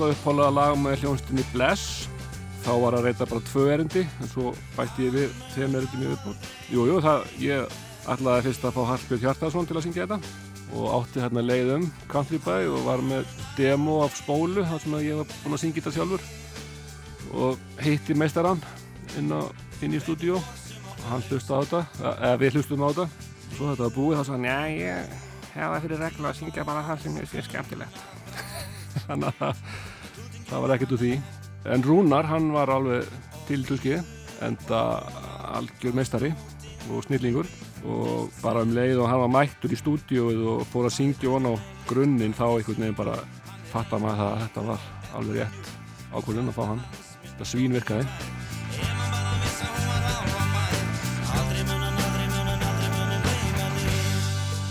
náttúrulega upphálega lag með hljónstinni Bless. Þá var að reyta bara tvö erindi en svo bætti ég við þeim erindum ég viðbútt Jújú, ég ætlaði fyrst að fá Hallbjörn Hjartarsson til að syngja þetta. Og átti hérna leiðum Country By og var með demo af spólu þar sem ég var búin að syngja þetta sjálfur. Og heitti meistarann inn, á, inn í stúdíu og hann hlusta á þetta eða við hlustum á þetta. Og svo þetta var búið þá sagði hann, já ég hefa fyrir regla að syngja bara það sem ég finnst skemmtilegt. Þannig að það, var ekkert úr því. En Rúnar hann var alveg til tuski enda algjör meistari og snillingur. Og bara um leið og hann var mættur í stúdíóið og fór að syngja von á grunninn þá einhvern veginn bara fatta maður að þetta var alveg rétt ákvörðun að fá hann. Þetta svín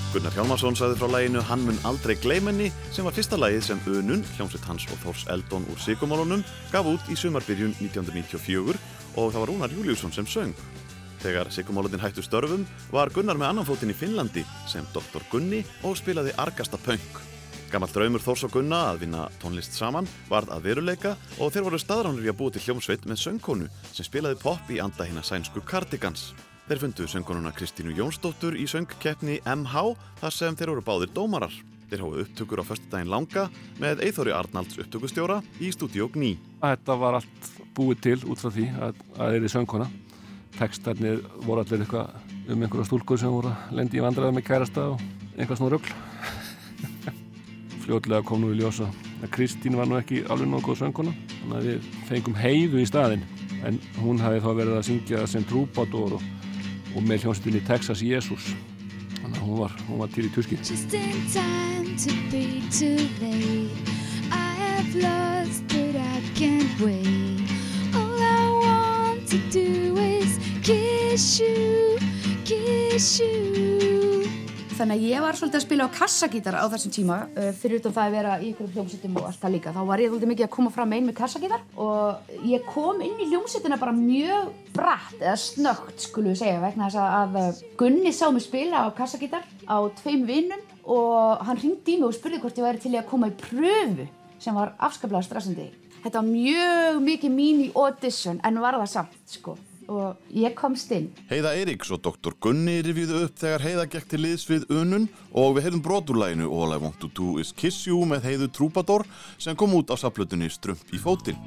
Gunnar Hjálmarsson saði frá læginu Hann mun aldrei gleimenni sem var fyrsta lægið sem Önun, hljómsveit hans og Þors Eldon úr Sigumálunum gaf út í sumarbyrjun 1994 og það var Rúnar Júliusson sem söng. Þegar Sigumálundin hættu störfum var Gunnar með annanfótinn í Finnlandi sem Dr. Gunni og spilaði Argasta Punk. Gammal draumur Þors og Gunna að vinna tónlist saman varð að veruleika og þeir voru staðránur í að búa til hljómsveit með söngkonu sem spilaði pop í anda hinn að sænsku Cardigans. Þeir fundu söngkonuna Kristínu Jónsdóttur í söngkeppni MH þar sem þeir voru báðir dómarar. Þeir hóðu upptökur á förstudaginn langa með Eithóri Arnalds upptökustjóra í stúdíó Gní. Þetta var allt búið til út frá því að það er í söngkona. Tekstarnir voru allir eitthvað um einhverja stúlkur sem voru að lendi í vandræða með kærasta og einhvað svona röggl. Fljóðlega kom nú í ljósa að Kristín var nú ekki alveg nokkuð söngkona. Þannig að við fengum heiðu í staðin en hún hafi þá verið að syngja sem trúbátor og og með hljómsveitinni Texas Jesus. Þannig að hún var, hún var til í tuski Just in time to be too late. I have lost but I can't wait. All I want to do is kiss you, kiss you. Þannig að ég var svolítið að spila á kassagítar á þessum tíma uh, fyrir utan það að vera í ykkur hljómsettum og allt það líka. Þá var ég svolítið mikið að koma fram einn með kassagítar og ég kom inn í hljómsettina bara mjög bratt eða snögt skulum við segja vegna þess að uh, Gunni sá mig spila á kassagítar á tveim vinnum og hann ringdi í mig og spurði hvort ég væri til að koma í pröfu sem var afskaplega stressandi. Þetta var mjög mikið mín í audition en var það samt sko og ég komst inn. Heiða Eiríks og doktor Gunni rivjuðu upp þegar Heiða gekk til liðs við unun og við heyrðum broturlæginu All I Want To Do Is Kiss You með Heiðu Trúpador sem kom út á saplutunni Strömp í fótinn.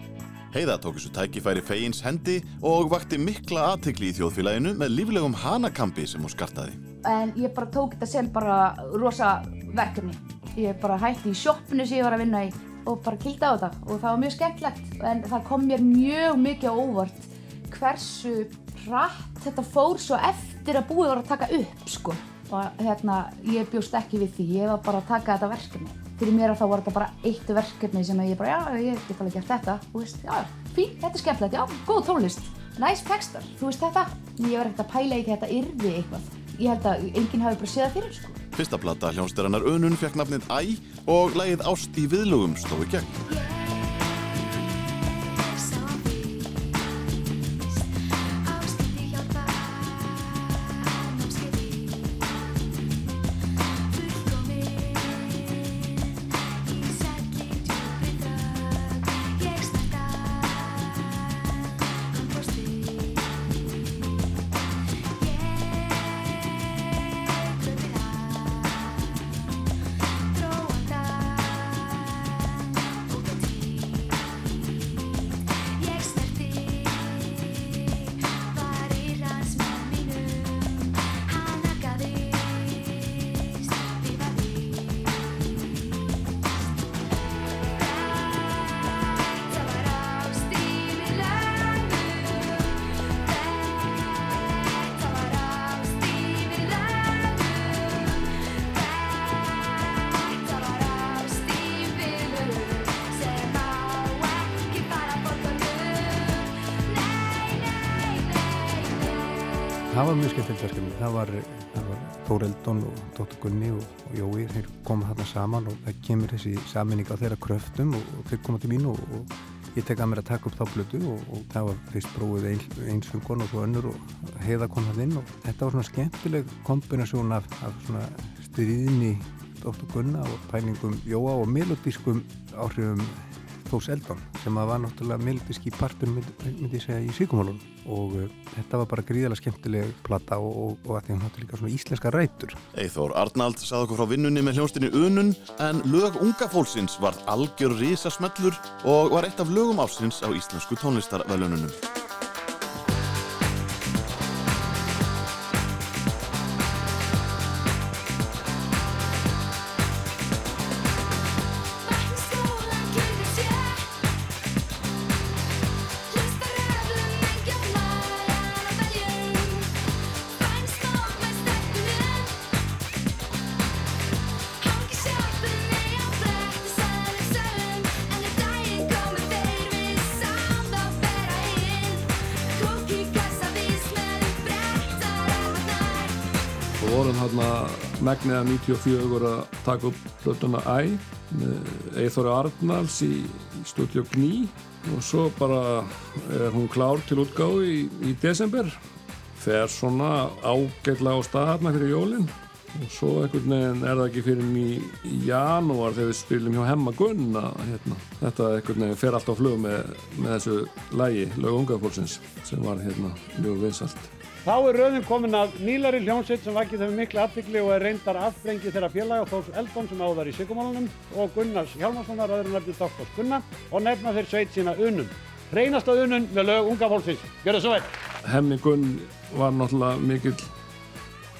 Heiða tók þessu tækifæri fegins hendi og vakti mikla aðtekli í þjóðfélaginu með líflegum hanakampi sem hún skartaði. En ég bara tók þetta sem bara rosa verkefni. Ég bara hætti í sjóppinu sem ég var að vinna í og bara kildi á þetta og það var mjög skemmtlegt en það kom mér mjög mikið óvart hversu rætt þetta fór svo eftir að búið voru að taka upp sko. og hérna ég bjóst ekki við því. Ég var bara að taka þetta verkefni. Fyrir mér að þá var þetta bara eitt verkefni sem ég bara, já, ég get alveg gert þetta. Og veist, já, fín, þetta er skemmtilegt, já, góð tónlist. Nice textar, þú veist þetta. Ég var ekkert að pæla ekki þetta yrði eitthvað. Ég held að enginn hafi bara séð það fyrir sko. Fyrsta blata hljónstæranar Önun fekk nafnið Æ og lægið Ást í viðlugum stóðu gegn saman og það kemur þessi saminning á þeirra kröftum og, og þeir koma til mín og, og ég tek að mér að taka upp þá blödu og það var fyrst bróðið ein, einsöngon og svo önnur og heiða kom það inn og þetta var svona skemmtileg kombinasjón af, af svona styrðinni Dóttur Gunna og pælingum Jóa og melodískum áhrifum Þós Eldon sem var náttúrulega melodíski partur myndi ég segja í síkumálun og uh, þetta var bara gríðalega skemmtileg platta og, og, og að því hann hátti líka svona íslenska rætur. Eithór Arnald sagði okkur frá vinnunni með hljónstinni Unun en lög unga fólksins var algjör risasmellur og var eitt af lögum ásins á íslensku tónlistarvelununum. Megniða 94 að taka upp hlutuna Æ með Eithóri Arnalds í, í stúdíu Gní og svo bara er hún klár til útgáðu í, í desember. Fer svona ágætlega á staðarna fyrir jólinn og svo einhvern veginn er það ekki fyrir í, í janúar þegar við spilum hjá Hemma Gunn að hérna, þetta einhvern veginn fer allt á flug með, með þessu lægi, lög ungafólksins sem var hérna mjög vinsalt Þá er rauðin komin að nýlari hljómsveit sem vakið hefur miklu afbyggli og er reyndar afbrengi þeirra félaga Þórs Eldon sem áðar í Sigurmálunum og Gunnars Hjálmarssonar öðru nefndu Dr. Gunna og nefna þeir sveit sína unum. Reynasta unun með lög unga fólksins. Gjör það svo vel. Hemmi Gunn var náttúrulega mikill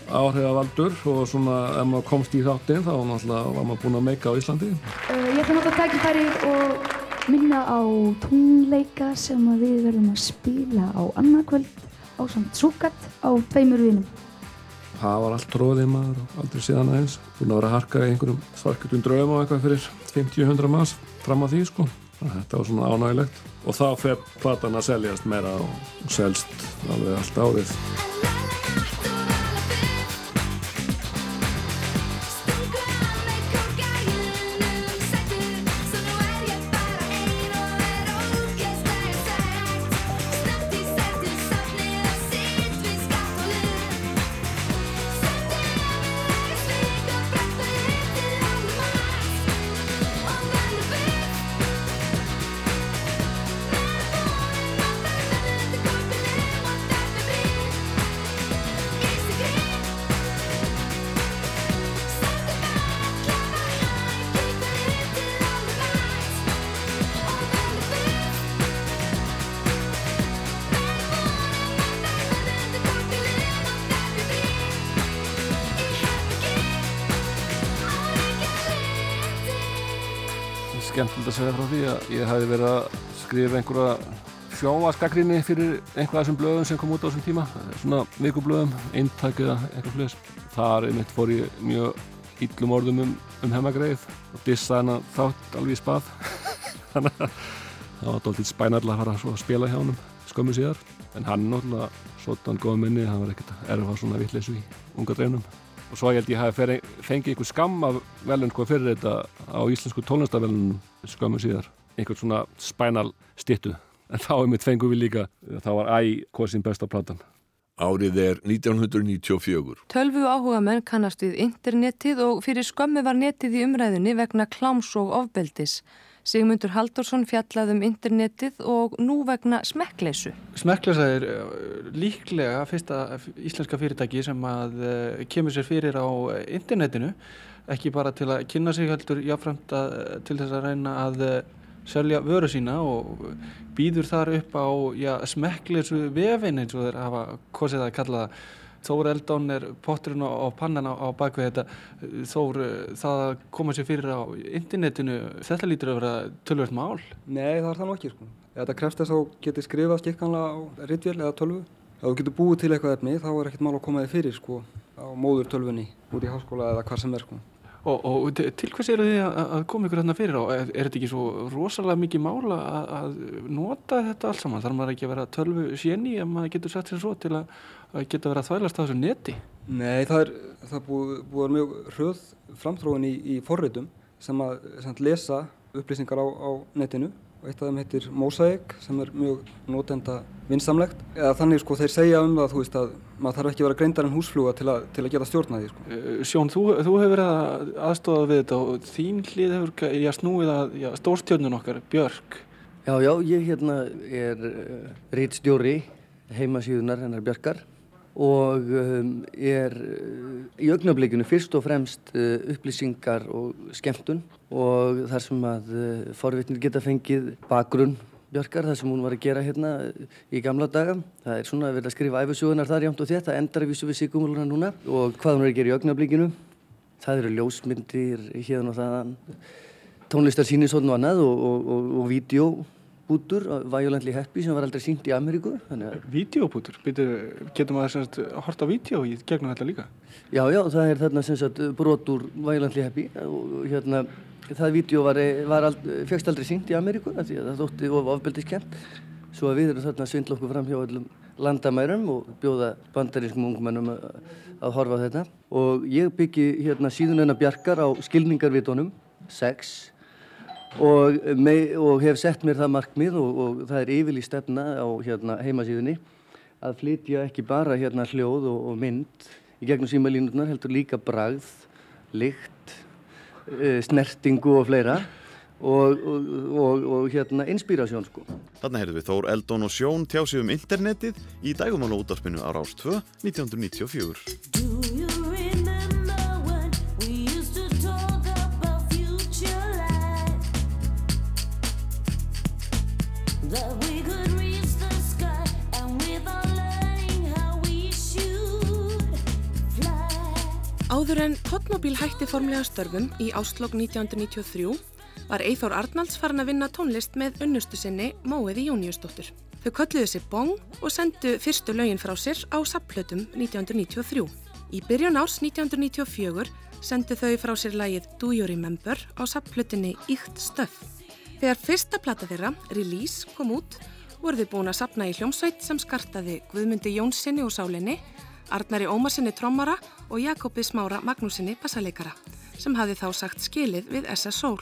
áhrifavaldur og svona ef maður komst í þáttinn þá náttúrulega var maður búinn að meika á Íslandi. Uh, ég ætla að nota tækifæri og minna á tónleika sem við verðum að spila á annarkvöld á samt Súkat á tveimur vinum. Það var allt tróðið maður og aldrei síðan aðeins. Búin að vera að harka í einhverjum svarkutum draum og eitthvað fyrir 50-100 manns fram að því sko. Þetta var svona ánægilegt. Og þá fer platan að seljast meira og selst alveg allt árið. Ég hafi verið að skrifa einhverja sjóaskakrinni fyrir einhverja þessum blöðum sem kom út á þessum tíma. Svona vikublöðum, eintæk eða eitthvað fleis þar einmitt fór ég mjög íllum orðum um, um hemmagreið og dissa hennar þátt alveg í spað. Þannig að það var doldið spænarlega að fara að spila hjá hann skömmu síðar. En hann náttúrulega svotan góð minni, hann var ekkert erfa svona vittleysu í unga dreinum og svo ég held ég hafi fengið einhver skam af velun hvað fyrir þetta á íslensku tónlistavelunum skömmu síðar einhvern svona spænal stittu en þá einmitt fengum við líka þá var æg hvað sín besta platan. Árið er 1994 Tölvu áhuga menn kannast við internetið og fyrir skömmu var netið í umræðinni vegna kláms og ofbeldis. Sigmundur Haldursson fjallaði um internetið og nú vegna smekkleysu. Smekkleysa er líklega fyrsta íslenska fyrirtæki sem að kemur sér fyrir á internetinu, ekki bara til að kynna sig heldur jáfnframt að, til þess að reyna að selja vöru sína og býður þar upp á já, smekkleysu vefin eins og þeir hafa kosið að kalla það. Þór Eldón er potturinn á pannan á, bakvið þetta. Þór, það að koma sér fyrir á internetinu, þetta lítur að vera tölvöld mál? Nei, það er það nú ekki. Sko. Þetta krefst þess að þú getur skrifað skikkanlega á ritvél eða tölvu. Ef þú getur búið til eitthvað efni, þá er ekkert mál að koma þig fyrir sko, á móður tölvunni út í háskóla eða hvað sem er. Sko. Og, og til hvers eru þið að, koma ykkur hérna fyrir og er, er þetta ekki svo rosalega mikið mála að, að nota þetta allt saman? Þarf maður ekki að vera tölvu séni ef maður getur sett sér svo til að, að geta verið að þvælast á þessu neti? Nei, það er, það búið, búið mjög hröð framþróun í, í forritum sem að sem lesa upplýsingar á, á netinu og eitt af þeim heitir Mosaic sem er mjög notenda vinsamlegt. Eða þannig sko þeir segja um það þú veist að maður þarf ekki að vera greindar en húsfluga til að, til að geta stjórnaði sko. Eh, Sjón, þú, þú hefur verið að aðstofa við þetta og þín hlið hefur já, snúið að já, stórstjörnun okkar, Björk. Já, já, ég hérna er uh, rítstjóri heimasíðunar hennar Bjarkar og um, er uh, í augnablikinu fyrst og fremst uh, upplýsingar og skemmtun og þar sem að uh, forvitnir geta fengið bakgrunn Bjarkar, það sem hún var að gera hérna í gamla daga. Það er svona að verða að skrifa æfisögunar þar jámt og þetta, endar að vísu við sigumuluna núna og hvað hún er að gera í augnablikinu. Það eru ljósmyndir hérna og þaðan, tónlistar sínisóðn og annað og, og, og, og vídeobútur, Violently Happy sem var aldrei sínt í Ameríku. Maður semst að horta á vídeo í gegnum þetta líka? Já, já, það er þarna sem sagt brot úr Violently Happy og hérna það vídeo fegst aldrei sínt í Ameríku því að það þótti of ofbeldiskent svo að við erum þarna að svindla okkur fram hjá öllum landamærum og bjóða bandarískum ungmennum að, horfa á þetta. Og ég byggi hérna síðunina Bjarkar á skilningarvitunum 6 og, mei, og hef sett mér það markmið og, og það er yfirlí stefna á hérna, heimasíðunni að flytja ekki bara hérna hljóð og, og mynd í gegnum símalínurnar heldur líka bragð, lykt snertingu og fleira og, og, og, og hérna inspírasjón sko. Þarna heyrðum við Þór Eldón og Sjón tjá sig um internetið í dægumála útdarpinu á Rás 2 1994. Áður en Hotmobil hætti formlega störfum í áslokk 1993 var Eithór Arnalds farin að vinna tónlist með unnustu sinni Móiði Jóniusdóttur. Þau kölluðu sér Bong og sendu fyrstu lögin frá sér á sapplötum 1993. Í byrjun árs 1994 sendu þau frá sér lagið Do You Remember á sapplötunni Íkt Stöf. Þegar fyrsta plata þeirra, Release, kom út voru þau búin að sapna í hljómsveit sem skartaði Guðmundi Jónssoni og Sálinni Arnari Ómarsinni trommara og Jakobi Smára Magnúsinni bassaleikara sem hafði þá sagt skilið við SS Soul.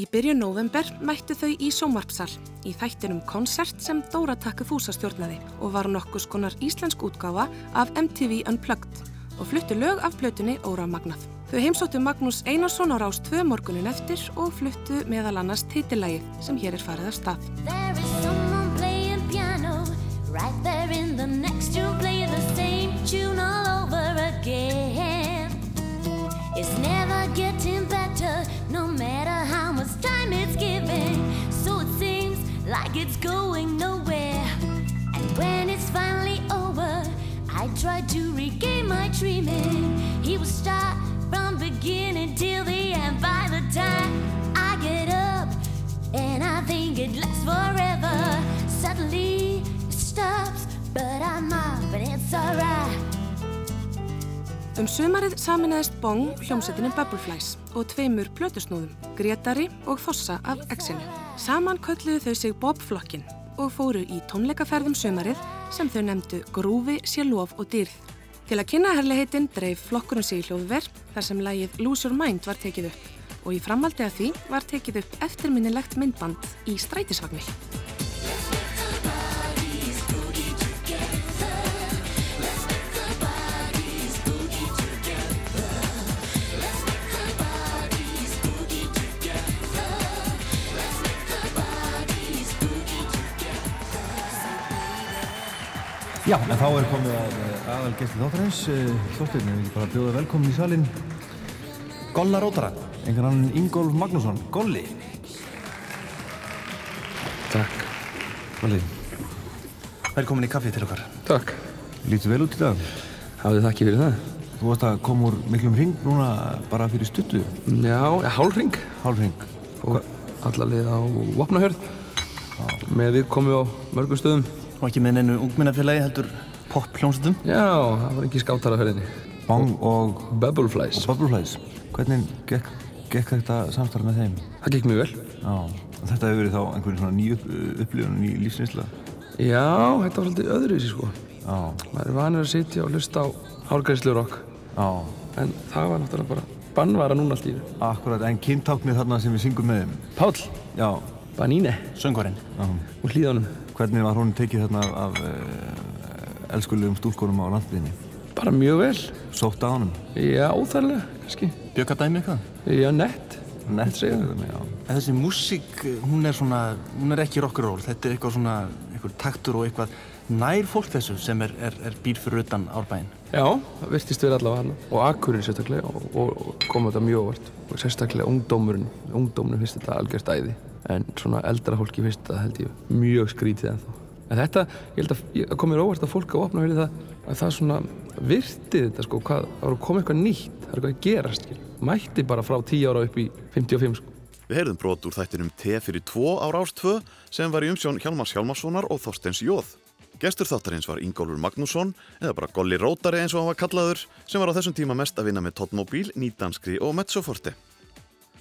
Í byrjun november mættu þau í Sómarpsal í þættinum Koncert sem Dóra Takku Fúsa stjórnaði og var nokkus konar íslensk útgáfa af MTV Unplugged og fluttu lög af plötunni Óra Magnað. Þau heimsóttu Magnús Einarsson á rás 2 morgunin eftir og fluttu meðal annars titillagið sem hér er farið af stað. Try to regain my dreaming He will start from beginning till the end By the time I get up and I think it lasts forever Suddenly stops, but I'm up and it's alright. Um sumarið saminæðist Bong hljómsettinni Bubbleflies og tveimur plötusnúðum, Gretari og Fossa af Exinu. Saman kölluðu þau sig Bobflokkin og fóru í tónleikaferðum sumarið sem þau nefndu Grúfi, Sérlof og Dýrð. Til að kynna herliheitinn dreif flokkurinn sig í hljóðverð þar sem lægið Lose Your Mind var tekið upp og í framaldi að því var tekið upp eftirminnilegt myndband í strætisvagnir. Já, en þá er komið að aðal gæsti þáttarins, Þorstein, við viljum bara bjóða velkomin í salin Golla Rótara, einhvern annan Ingólf Magnússon, Golli. Takk. Golli. Velkomin í kaffið til okkar. Takk. Lítur vel út í dag. Hafið þakki fyrir það. Þú varst að koma úr miklum ring núna bara fyrir stuttu. Já, hálfring. Hálfring. Og allarlið á Vopnahjörð. Með við komum við á mörgum stöðum. Og ekki með neinu ungminnafélagi heldur pop hljómsveitum? Já, það var ekki skáttar að ferðinni. Bong og Bubbleflies. Og Bubbleflies. Hvernig gekk, gekk þetta samstarf með þeim? Það gekk mjög vel. Já, og þetta hefur verið þá einhverjum svona ný upp, upplifun, ný lífsnýsla? Já, þetta var svolítið öðruvísi sko. Já. Maður er vanur að sitja og hlusta á hálgæðislu rock. Já. En það var náttúrulega bara bannvara núna allt í þessu. Akkurat, en kynntáknið þarna sem við syngum með þeim? Páll. Já. Baníne. Söngvarinn. Já. Og hlýðanum. Hvernig var hún tekið þarna af, af uh, elskulegum stúlkonum á landsbygðinni? Bara mjög vel. Sótt á honum? Já, óþærlega, kannski. Bjökkadæmi eitthvað? Já, nett. Nett segja það. Já. En þessi músík, hún er svona, hún er ekki rock'n'roll, þetta er eitthvað svona, eitthvað taktur og eitthvað nær fólk þessu sem er, er, er býr fyrir utan árbæinn. Já, það virtist verið allavega hann og akkurir sérstaklega og, og, og kom þetta mjög óvart og sérstaklega ungdómurinn, ungdómurinn finnst þetta algjörst æði en svona eldra fólki finnst þetta held ég mjög skrítið ennþá. En þetta, ég held að ég kom mér óvart að fólk á opna verið það að það svona virtið þetta sko, hvað, það að koma eitthvað nýtt, það er eitthvað að gerast, skil. mætti bara frá 10 ára upp í 55 sko. Við heyrðum brot úr þættinum T fyrir 2 á Rás 2 sem var í umsjón Hjalmars Hjalmarssonar og Þorsteins Jóð. Gestur þáttarins var Ingólfur Magnússon, eða bara Golli Rótari eins og hann var kallaður, sem var á þessum tíma mest að vinna með Totmobil, Nýdanskri og Mezzoforte.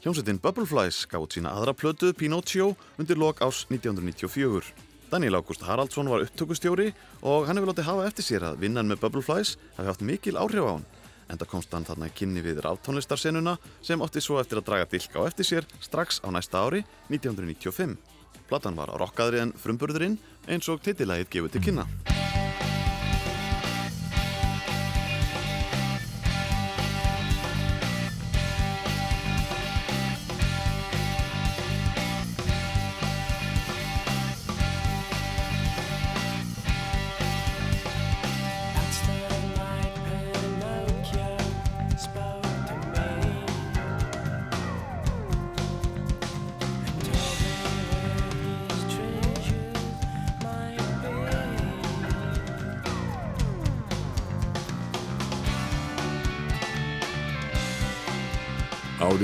Hljómsveitin Bubbleflies gaf út sína aðra plötu Pinocchio undir lok ás 1994. Daniel Ágúst Haraldsson var upptökustjóri og hann hefur látið hafa eftir sér að vinnan með Bubbleflies hafi haft mikil áhrif á hann. Enda komst hann þarna í kynni við ráftónlistarsennuna sem átti svo eftir að draga dilka á eftir sér strax á næsta ári 1995. Platan var rockaðri en frumburðurinn eins og titilægið gefið til kynna.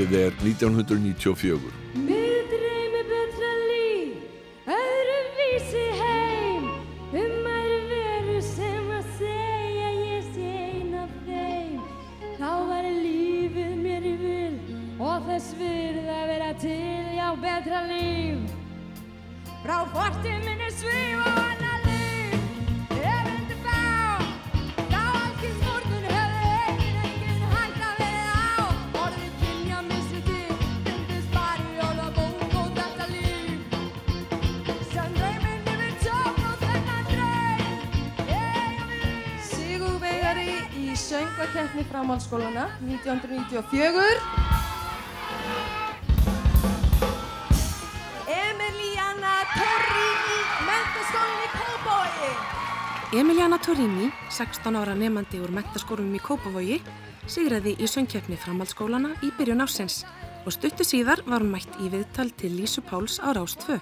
Árið er 1994. 1994. Emiliana Torrini, mentaskólinn í Kópavogi. Emiliana Torrini, 16 ára nefandi úr mentaskórum í Kópavogi, sigraði í söngkeppni framhaldsskólana í byrjun ásins og stuttu síðar var hún mætt í viðtal til Lísu Páls á Rás 2.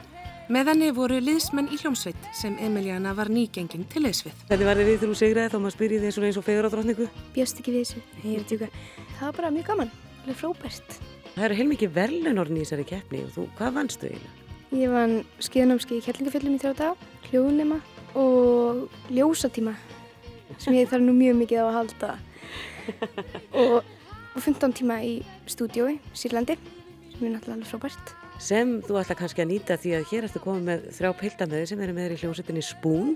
Með henni voru liðsmenn í hljómsveit sem Emiliana var nýgengin til liðsvið. Hvernig var þið við þegar þú sigraði þá maður spyrir þið eins og fegur á drotningu? Bjóst ekki við þessu, ég er tjúka. Það var bara mjög gaman, alveg frábært. Það eru heilmikið verðlunorn í þessari keppni og þú, hvað vannstu eiginlega? Ég vann skíðanámski í Kjellingafjöllum í þrjá dag, hljóðnema og ljósatíma sem ég þarf nú mjög mikið á að halda og, og 15 tíma í stúdiói, Sýrlandi, sem er náttúrulega alveg frábært. Sem þú ætla kannski að nýta því að hér ertu komið með þrjá pilda með þið sem eru með þér í hljómsettinni Spoon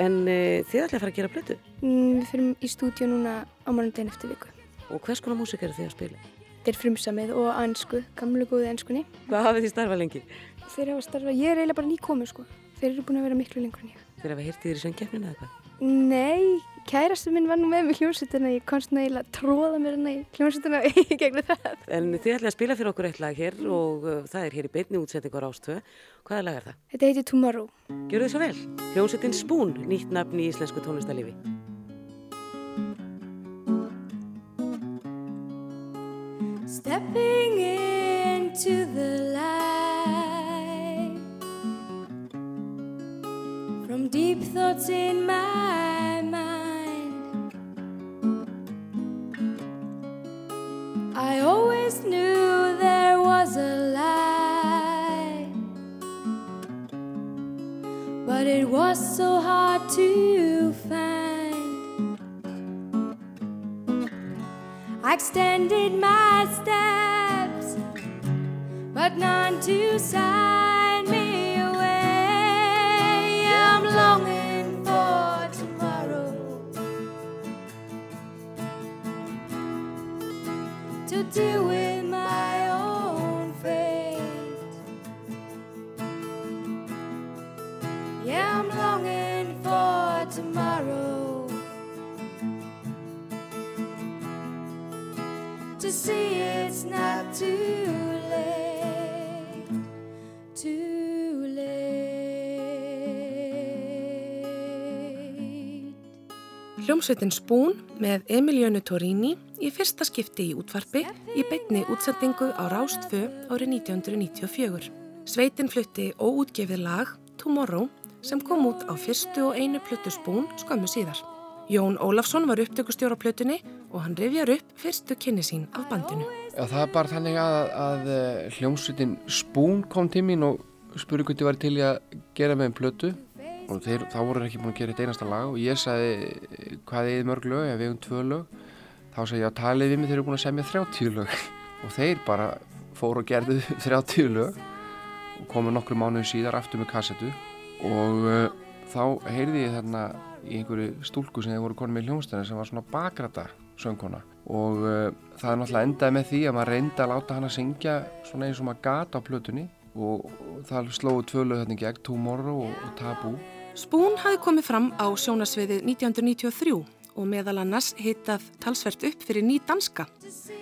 en uh, þið ætla að fara að gera plötu Mm, Við fyrir í stúdió núna á mánudaginn eftir viku. Og hvers konar músik eru þið að spila? Þetta er frumsamið og ansku, gamlu góði anskunni. Hvað hafið þið starfað lengi? Þeir hafa starfað, ég er eiginlega bara nýkomið sko. Þeir eru búin að vera miklu lengur en ég. Þeir hafa hirtið þér í söngkeppninu eða hvað? Nei, kærastu minn var nú með mig hljómsveitina, ég komst nú eiginlega að tróða mér hana í hljómsveitina í gegnum það. En þið ætla að spila fyrir okkur eitt lag hér og uh, það er hér í beinni útsendingu á Rástvö. Hvaða lag er það? Þetta heitir Tomorrow. Gjör þið svo vel. Hljómsettin Spoon, nýtt nafn í íslensku tónlistarlífi. Stepping into the light from deep thoughts in my mind. I always knew there was a light, but it was so hard to extended my steps, but none to sign Hljómsveitin Spoon með Emilianu Torini í fyrsta skipti í útvarpi í beinni útsendingu á Rástfö árið 1994. Sveitin flutti óútgefið lag Tomorrow sem kom út á fyrstu og einu plötu Spoon skömmu síðar. Jón Ólafsson var upptökustjóra plötunni og hann rifjar upp fyrstu kynni sín af bandinu. Já, það er bara þannig að, að eh, hljómsveitin Spoon kom til mín og spurði hvort ég var til að gera með einn plötu og þeir, þá voru ekki búin að gera eitt einasta lag og ég sagði hvað er mörg lög, ef við hefum tvö lög. Þá sagði ég að talið við mig þeir eru búin að semja 30 lög. Og þeir bara fóru og gerðu 30 lög og komu nokkru mánuðu síðar aftur með kassetu. Og uh, þá heyrði ég þarna í einhverju stúlku sem þeir voru konum með hljómsdæðina sem var svona bakrata söngkona. Og uh, það er náttúrulega endaði með því að maður reyndi að láta hana syngja svona eins og maður gata á plötunni. Og, og það slóðu tvö lög þarna gegn Tomorrow og, og Taboo Spoon hafi komið fram á sjónasviðið 1993 og meðal annars hitað talsvert upp fyrir ný danska.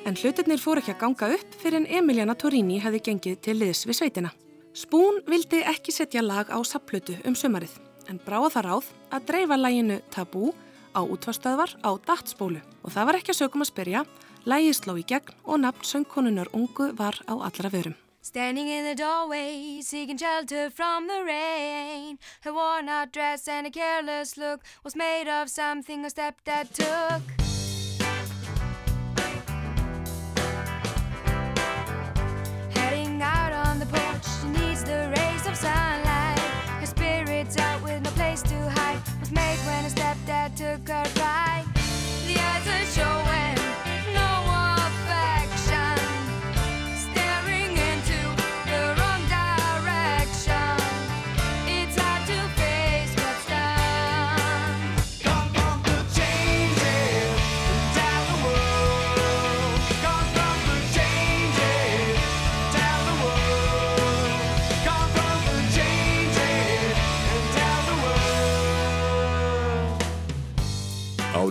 En hlutirnir fór ekki að ganga upp fyrir en Emiliana Torini hefði gengið til liðs við sveitina. Spoon vildi ekki setja lag á sapplötu um sömarið en bráða það ráð að dreifa læginu Tabú á útvarstöðvar á datsbólu og það var ekki að sögum að spyrja, lægið sló í gegn og nafn söngkonunar ungu var á allra vörum. Standing in the doorway, seeking shelter from the rain. Her worn out dress and a careless look was made of something her stepdad took. Heading out on the porch, she needs the rays of sunlight. Her spirit's out with no place to hide. Was made when her stepdad took her ride. The eyes are showing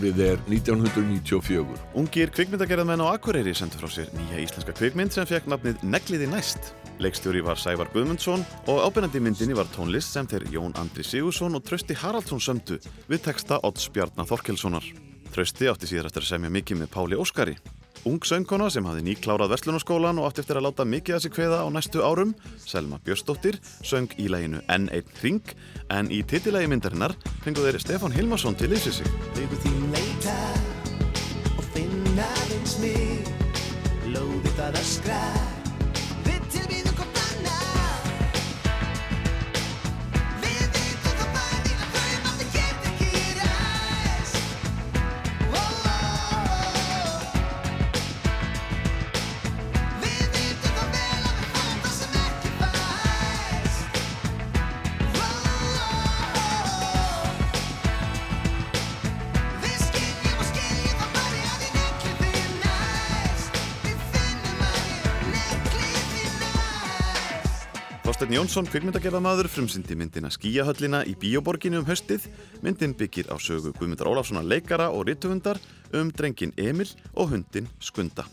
Árið er 1994. Ungir kvikmyndagerðamenn á Akureyri sendu frá sér nýja íslenska kvikmynd sem fekk nafnið Negliði næst. Leikstjóri var Sævar Guðmundsson og ábyrnandi myndinni var tónlist sem þeir Jón Andri Sigursson og Trausti Haraldsson sömdu við texta Odds Bjarnar Þorkelssonar. Trausti átti að semja mikið með Páli Óskari. Ung söngkona sem hafði nýklárað Vestlunarskólan og átti eftir að láta mikið að sig kveða á næstu árum, Selma Björnsdóttir, söng í læginu N1 Ring, en í titilægi myndarinnar fengu þeir Stefán Hilmarsson til lýsið sig. Augu þín leita og finna eins mig Lóði það öskra Við næst Þorsteinn Jónsson, kvikmyndagerðamaður, frumsindi myndina Skíahöllina í Bíóborginu um haustið. Myndin byggir á sögu Guðmundar Ólafssonar leikara og rituhundar um drengin Emil og hundin Skunda.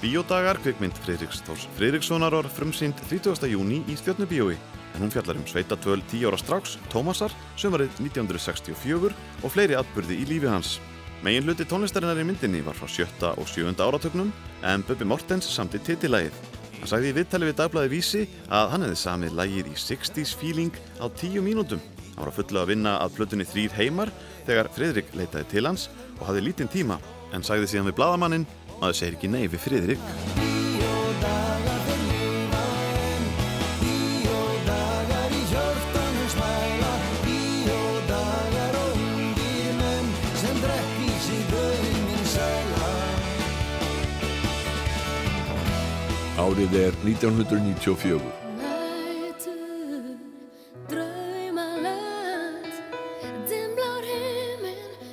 Bíódagar, kvikmynd Friðriks Þórs Friðrikssonar var frumsýnd 30. júni í Stjörnubíói. En hún fjallar um sveitatvöl 10 ára stráks, Tómasar, sömarið 1964 og fleiri atburði í lífi hans. Megin hluti tónlistarinnar í myndinni var frá sjötta og sjöunda áratögnum en Bubbi Mortens samti titillægið. Hann sagði í viðtali við dagblæði Vísi að hann hefði samið lægið í 60s feeling á 10 mínútum. Hann var að fullu að vinna að plötunni þrýr heimar þegar Friðrik leitaði til hans og hafði lítinn tíma en sagði síðan við bladamanninn maður segir ekki nei við Friðrik. Árið er 1994.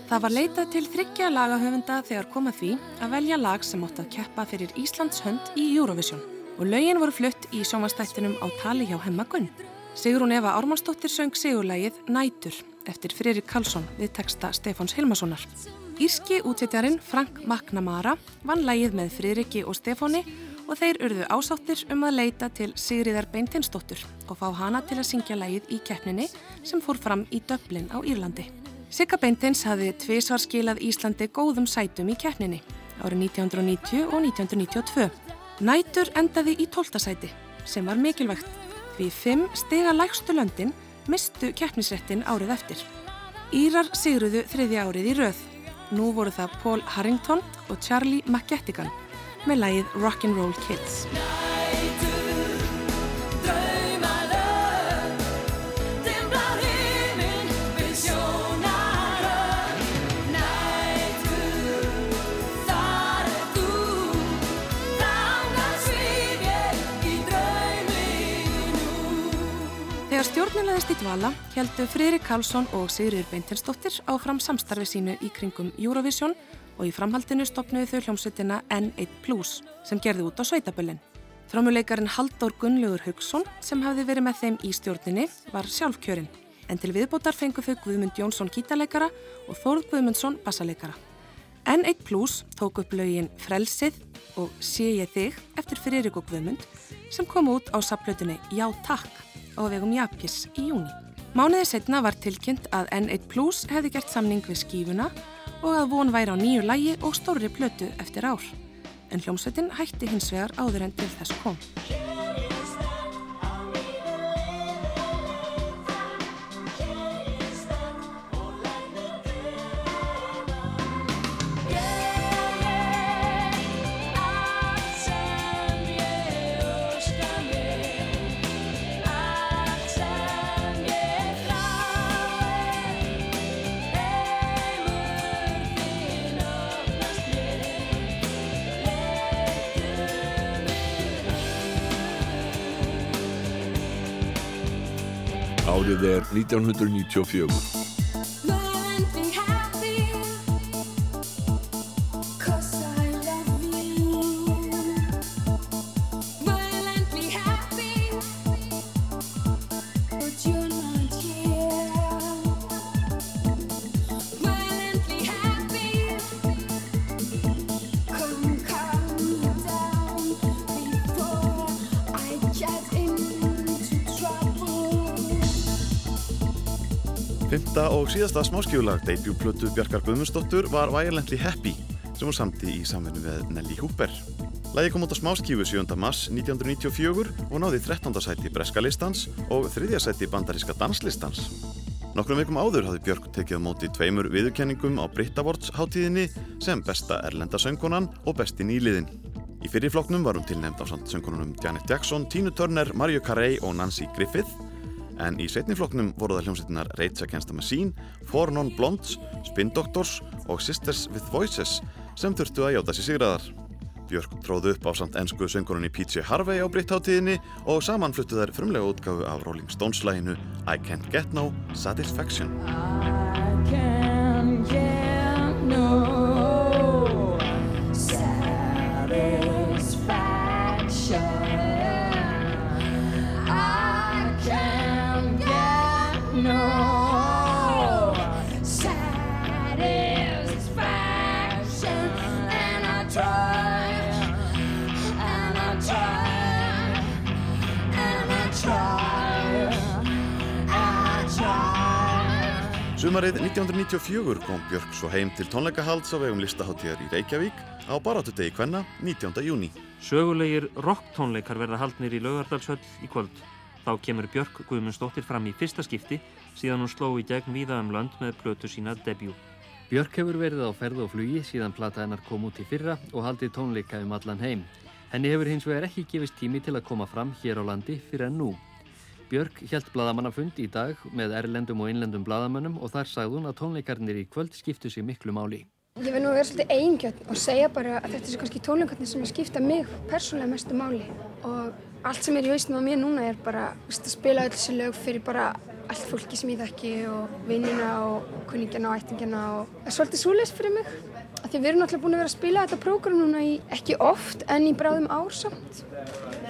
Það var leitað til þryggja lagahöfunda þegar koma því að velja lag sem átt að keppa fyrir Íslands hönd í Eurovision og lögin voru flutt í sjómanstættinum á tali hjá Hemmagunn. Sigrún Eva Ármannsdóttir söng sigurlægið Nætur eftir Fririk Karlsson við texta Stefáns Hilmarssonar. Írski útvittjarinn Frank McNamara vann lægið með Fririki og Stefáni og þeir urðu ásáttir um að leita til Sigriðar Beintinsdóttur og fá hana til að syngja lægið í keppninni sem fór fram í Döblin á Írlandi. Sigga Beintins hafði tvísvar skilað Íslandi góðum sætum í keppninni árið 1990 og 1992. Nætur endaði í tóltasæti sem var mikilvægt því fimm stiga lægstu löndin mistu keppnisrettin árið eftir. Írar sigruðu þriðja árið í röð. Nú voru það Paul Harrington og Charlie McGettigan með lægið Rock'n'Roll Kids. Þegar stjórnulegðist í dvala heldu Friðrik Karlsson og Sigriður Beintinsdóttir áfram samstarfi sínu í kringum Eurovision og í framhaldinu stopnuðu þau hljómsveitina N1 sem gerði út á sveitaböllin. Frámuleikarin Halldór Gunnlaugur Haugsson sem hafði verið með þeim í stjórninni var sjálfkjörinn en til viðbótar fengu þau Guðmund Jónsson gítarleikara og Þórð Guðmundsson bassaleikara. N1 tók upp lögin Frelsið og Sé ég þig eftir Friðrik og Guðmund sem kom út á sapplötunni Já takk á vegum Japis í júni. Mánuði setna var tilkynnt að N1 Plus hefði gert samning við skífuna og að von væri á nýju lægi og stórri plötu eftir ár. En hljómsveitin hætti hins vegar áður en til þess kom. 1994. og síðasta smáskjöfulag debutplötu Bjarkar Guðmundsdóttur var Violently Happy sem hún samti í samvinnu með Nelly Hooper. Lægi kom út á smáskífu 7. mars 1994 og náði 13. sæti breska listans og 3. sæti bandaríska danslistans. Nokkrum vikum áður hafði Björk tekið á móti tveimur viðurkenningum á Brit Awards hátíðinni sem besta erlenda söngkonan og besti nýliðin. Í fyrirfloknum var hún tilnefnd á samt söngkonunum Janet Jackson, Tina Turner, Mariah Carey og Nancy Griffith en í setnifloknum voru það hljómsveitinar Rage Against the Machine, Four Non Blondes, Spin Doctors og Sisters with Voices sem þurftu að játa sér sigraðar. Björk tróðu upp á samt ennsku söngurunni PJ Harvey á Brittháttíðinni og saman fluttu þær frumlega útgáfu af Rolling Stones læginu I Can't Get No Satisfaction. can get no Sumarið 1994 kom Björk svo heim til tónleikahalds á vegum listaháttíðar í Reykjavík á baráttudegi kvenna 19. júni. Sögulegir rocktónleikar verða haldnir í Laugardalshöll í kvöld. Þá kemur Björk Guðmundsdóttir fram í fyrsta skipti síðan hún sló í gegn víða um lönd með plötu sína debut. Björk hefur verið á ferð og flugi síðan plata hennar kom út í fyrra og haldið tónleika um allan heim. Henni hefur hins vegar ekki gefist tími til að koma fram hér á landi fyrir en nú. Björk hjælt bladamannafund í dag með erlendum og innlendum bladamönnum og þar sagði hún að tónleikarnir í kvöld skiptu sig miklu máli. Ég verð nú vera svolítið eigingjöld og segja bara að þetta er kannski tónleikarnir sem skipta mig persónlega mestu máli og allt sem er í hausnum á mér núna er bara veist, að spila öll þessi lög fyrir bara allt fólki sem ég þekki og vinnina og kunningjana og ættingjana og það er svolítið súleis fyrir mig því við erum náttúrulega búin að vera að spila þetta prógram núna í ekki oft en í bráðum ár samt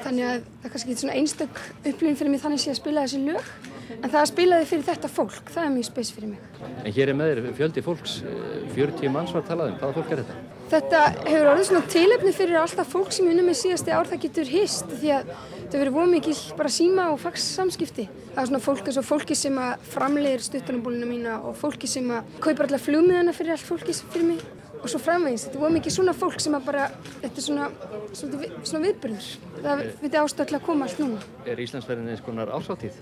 þannig að það er kannski ekki svona einstök upplifin fyrir mig þannig sé að spila þessi lög en það að spila þið fyrir þetta fólk, það er mjög spes fyrir mig En hér er með þér fjöldi fólks, eh, 40 manns var talað um. Hvaða fólk er þetta? Þetta hefur orðið svona tilefni fyrir alltaf fólk sem unna með síðasti ár það getur hist því að þetta verið voru mikil bara síma og fax samskipti. Það er svona fólk eins og fólki sem að framleiðir stuttunarbólina mína og fólki sem að kaupar allar flugmiðana fyrir allt fólki sem fyrir mig og svo framvegis. Þetta voru mikið svona fólk sem að bara, þetta er svona, svona, svona viðbyrður. Það viti ástöðlega að koma allt núna. Er Íslandsverðin eins konar ásáttíð?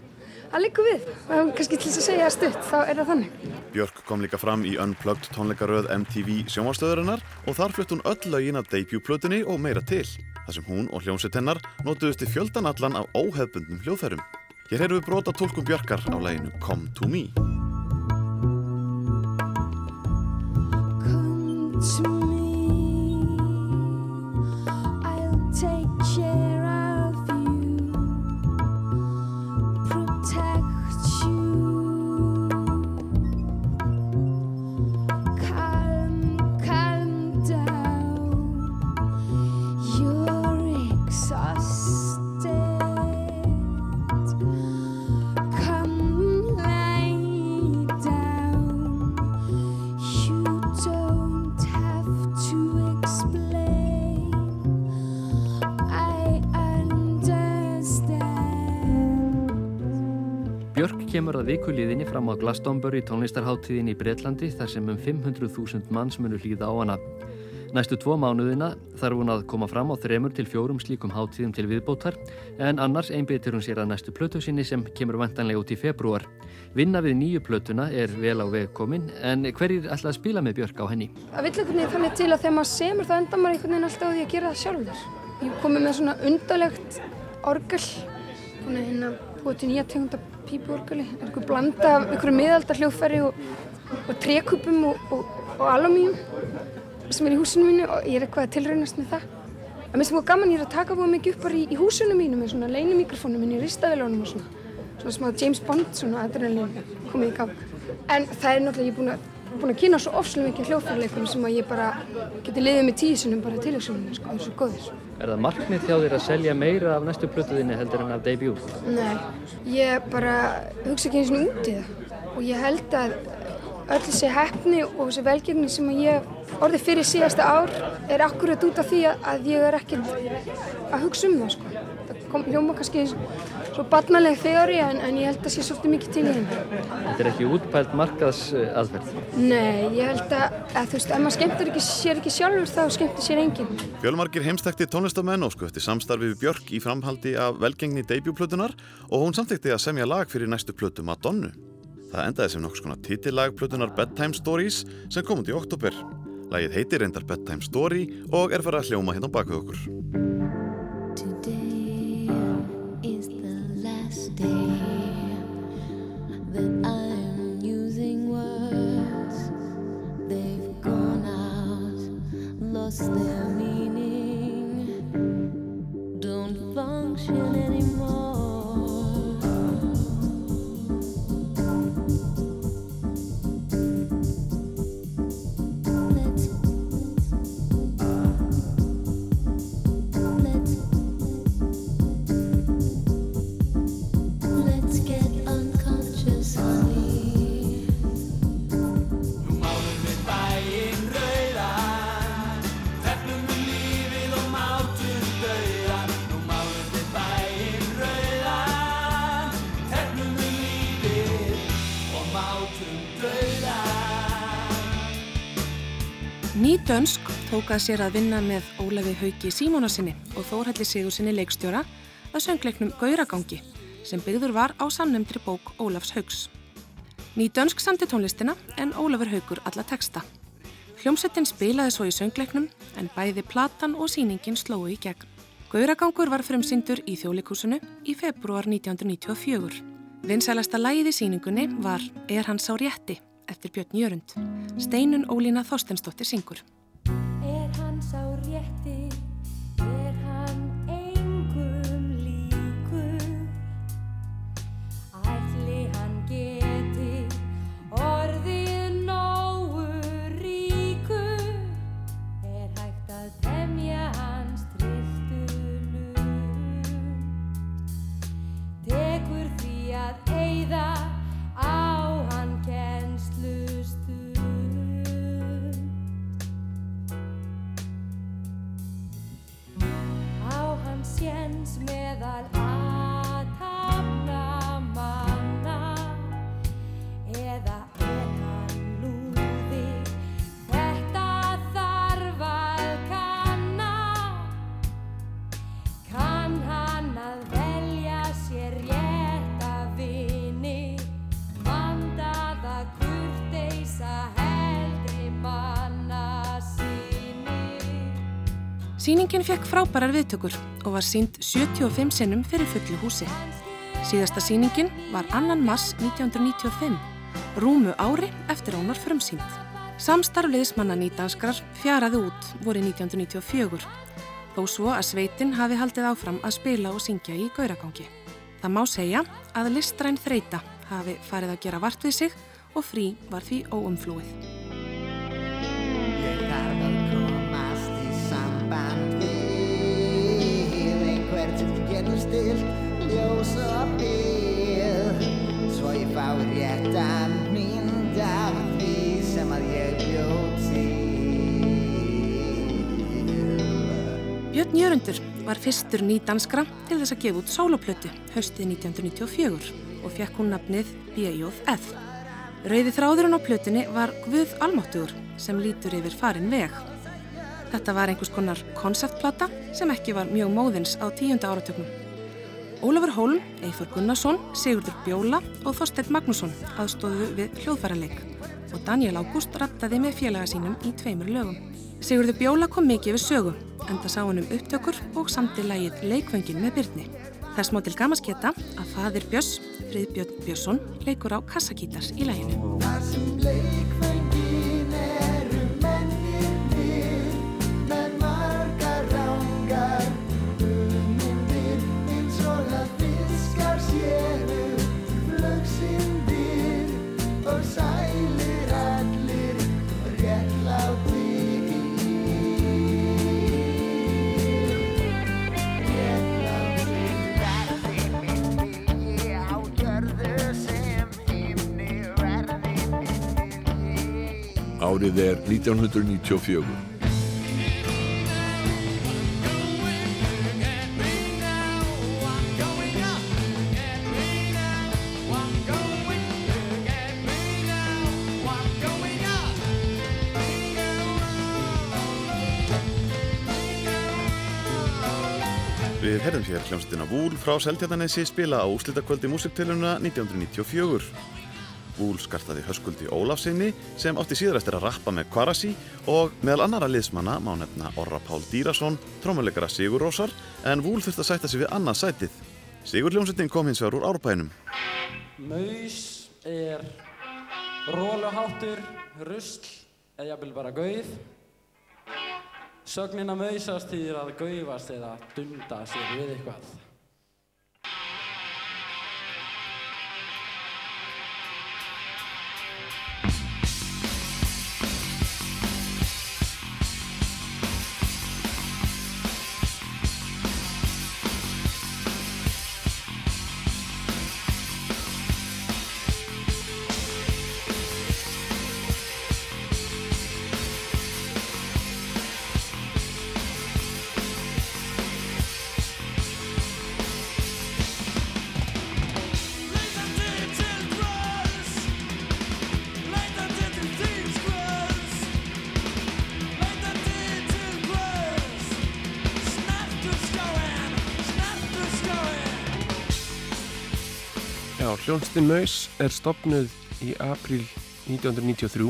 Það liggur við. Það er kannski til þess að segja stutt, þá er það þannig. Björk kom líka fram í Unplugged tónleikaröð MTV sjónvarstöðurinnar og þar flutt hún öll lögin af debutplötunni og meira til. þar sem hún og hljómsveit hennar notuðust í fjöldan allan af óhefbundnum hljóðfærum. Hér heyrðum við brota tólkum Björkar á læginu Come to me. To me, I'll take care kemur að vikuliðinni fram á Glastonbury tónlistarháttíðin í Breitlandi þar sem um 500.000 manns munu hlýða á hana. Næstu tvo mánuðina þarf hún að koma fram á þremur til fjórum slíkum háttíðum til viðbótar en annars einbyttir hún sér að næstu plötu sinni sem kemur vantanlega út í februar. Vinna við nýju plötuna er vel á veg komin en hverjir ætla að spila með Björk á henni? Það vill einhvern veginn þannig til að þegar maður semur þá endar maður einhvern veginn alltaf því að gera það sjálfur. Ég komið með svona undalegt orgel, hérna búið til nýja tegunda pípuorgeli. Það er einhver blanda af einhverju miðaldar hljóðfæri og, og trekupum og, og, og alumíum sem er í húsinu mínu og ég er eitthvað að tilraunast með það. Það minnst mjög gaman, ég er að taka búið mikið upp bara í, í húsinu mínu með svona leinimikrofónum minn í ristavelunum og svona. Svona smá James Bond, svona adrenalín komið í gang. En það er náttúrulega, ég er búin að búin að kynna svo ofslega mikið hljóðfærleikum sem að ég bara geti liðið með tíu sinum bara tilhjóðsjónum, sko, það er svo góðir. Er það markmið hjá þér að selja meira af næstu plötuðinni heldur en af debut? Nei, ég bara hugsa ekki eins og út í það og ég held að öll þessi hefni og þessi velgjörni sem að ég orðið fyrir síðasta ár er akkurat út af því að, ég er ekkert að hugsa um það, sko. Það kom hljóma kannski svo barnaleg þeóri en, en ég held að sé svolítið mikið til í henni. Þetta er ekki útpælt markaðs aðferð. Nei, ég held að, að þú veist, ef maður skemmtur ekki, sér ekki sjálfur þá skemmtur sér enginn. Fjölmarkir heimstækti tónlistamenn og skutti samstarfi við Björk í framhaldi af velgengni debutplötunar og hún samþekti að semja lag fyrir næstu plötu Madonnu. Það endaði sem nokkus konar titillag plötunar Bedtime Stories sem kom út í oktober. Lagið heitir reyndar Bedtime Story og er farið að hljóma hérna á baku okkur. Dönsk tók að sér að vinna með Ólafi Hauki Símónasinni og Þórhalli Sigursinni leikstjóra að söngleiknum Gauragangi sem byggður var á samnefndri bók Ólafs Hauks. Ný dönsk samti tónlistina en Ólafur Haukur alla texta. Hljómsettin spilaði svo í söngleiknum en bæði platan og síningin slói í gegn. Gauragangur var frumsýndur í þjólikúsinu í februar 1994. Vinsælasta lagið í síningunni var Er hann sá rétti eftir Björn Jörund. Steinun Ólína Þorstensdóttir syngur. Hann séns meðal aðtapna Sýningin fekk frábærar viðtökur og var sínd 75 sinnum fyrir fullu húsi. Síðasta sýningin var 2. mass 1995, rúmu ári eftir var frumsýnd. Samstarf liðsmanna nýdanskrar fjaraði út voru 1994, þó svo að sveitin hafi haldið áfram að spila og syngja í gauragangi. Það má segja að listræn þreita hafi farið að gera vart við sig og frí var því óumflúið. Stilt ljós og bíl svo ég fái réttan mynd af því sem að ég bjóð til Björn Jörundur var fyrstur nýdanskra til þess að gefa út sóloplötu haustið 1994 og fekk hún nafnið B.J.F. Rauði þráðurinn á plötunni var Guð Almáttugur sem lítur yfir farin veg. Þetta var einhvers konar konceptplata sem ekki var mjög móðins á tíunda áratögnum. Ólafur Hólm, Eithor Gunnarsson, Sigurdur Bjóla og Þorsteinn Magnússon aðstóðu við hljóðfæraleik og Daniel Ágúst rattaði með félaga sínum í tveimur lögum. Sigurður Bjóla kom mikið við sögu, enda sá hann um upptökur og samti lægið Leikvöngin með Byrni. Þess má til gamas geta að fadir Björns, Friðbjörn Björnsson, leikur á kassakítar í læginu. Árið er 1994. Við herðum hér hljómsveitina Vúl frá Seltjarnanesi spila á úslitakvöldi músiktiluna 1994. Vúl skartaði höskuldi Ólafsinni sem átti síðar eftir að rappa með Kvarasi og meðal annara liðsmanna má nefna Orra Pál Dýrason, trómuleikara Sigur Rósar en Vúl þurfti að sætta sig við annað sætið. Sigur hljómsveitin kom hins vegar úr árbænum. Maus er róluháttur, rusl eða jafnvel bara gauð. Sögnin að mausast þýðir að gaufast eða dunda sér við eitthvað. Já, hljónstin Maus er stopnuð í april 1993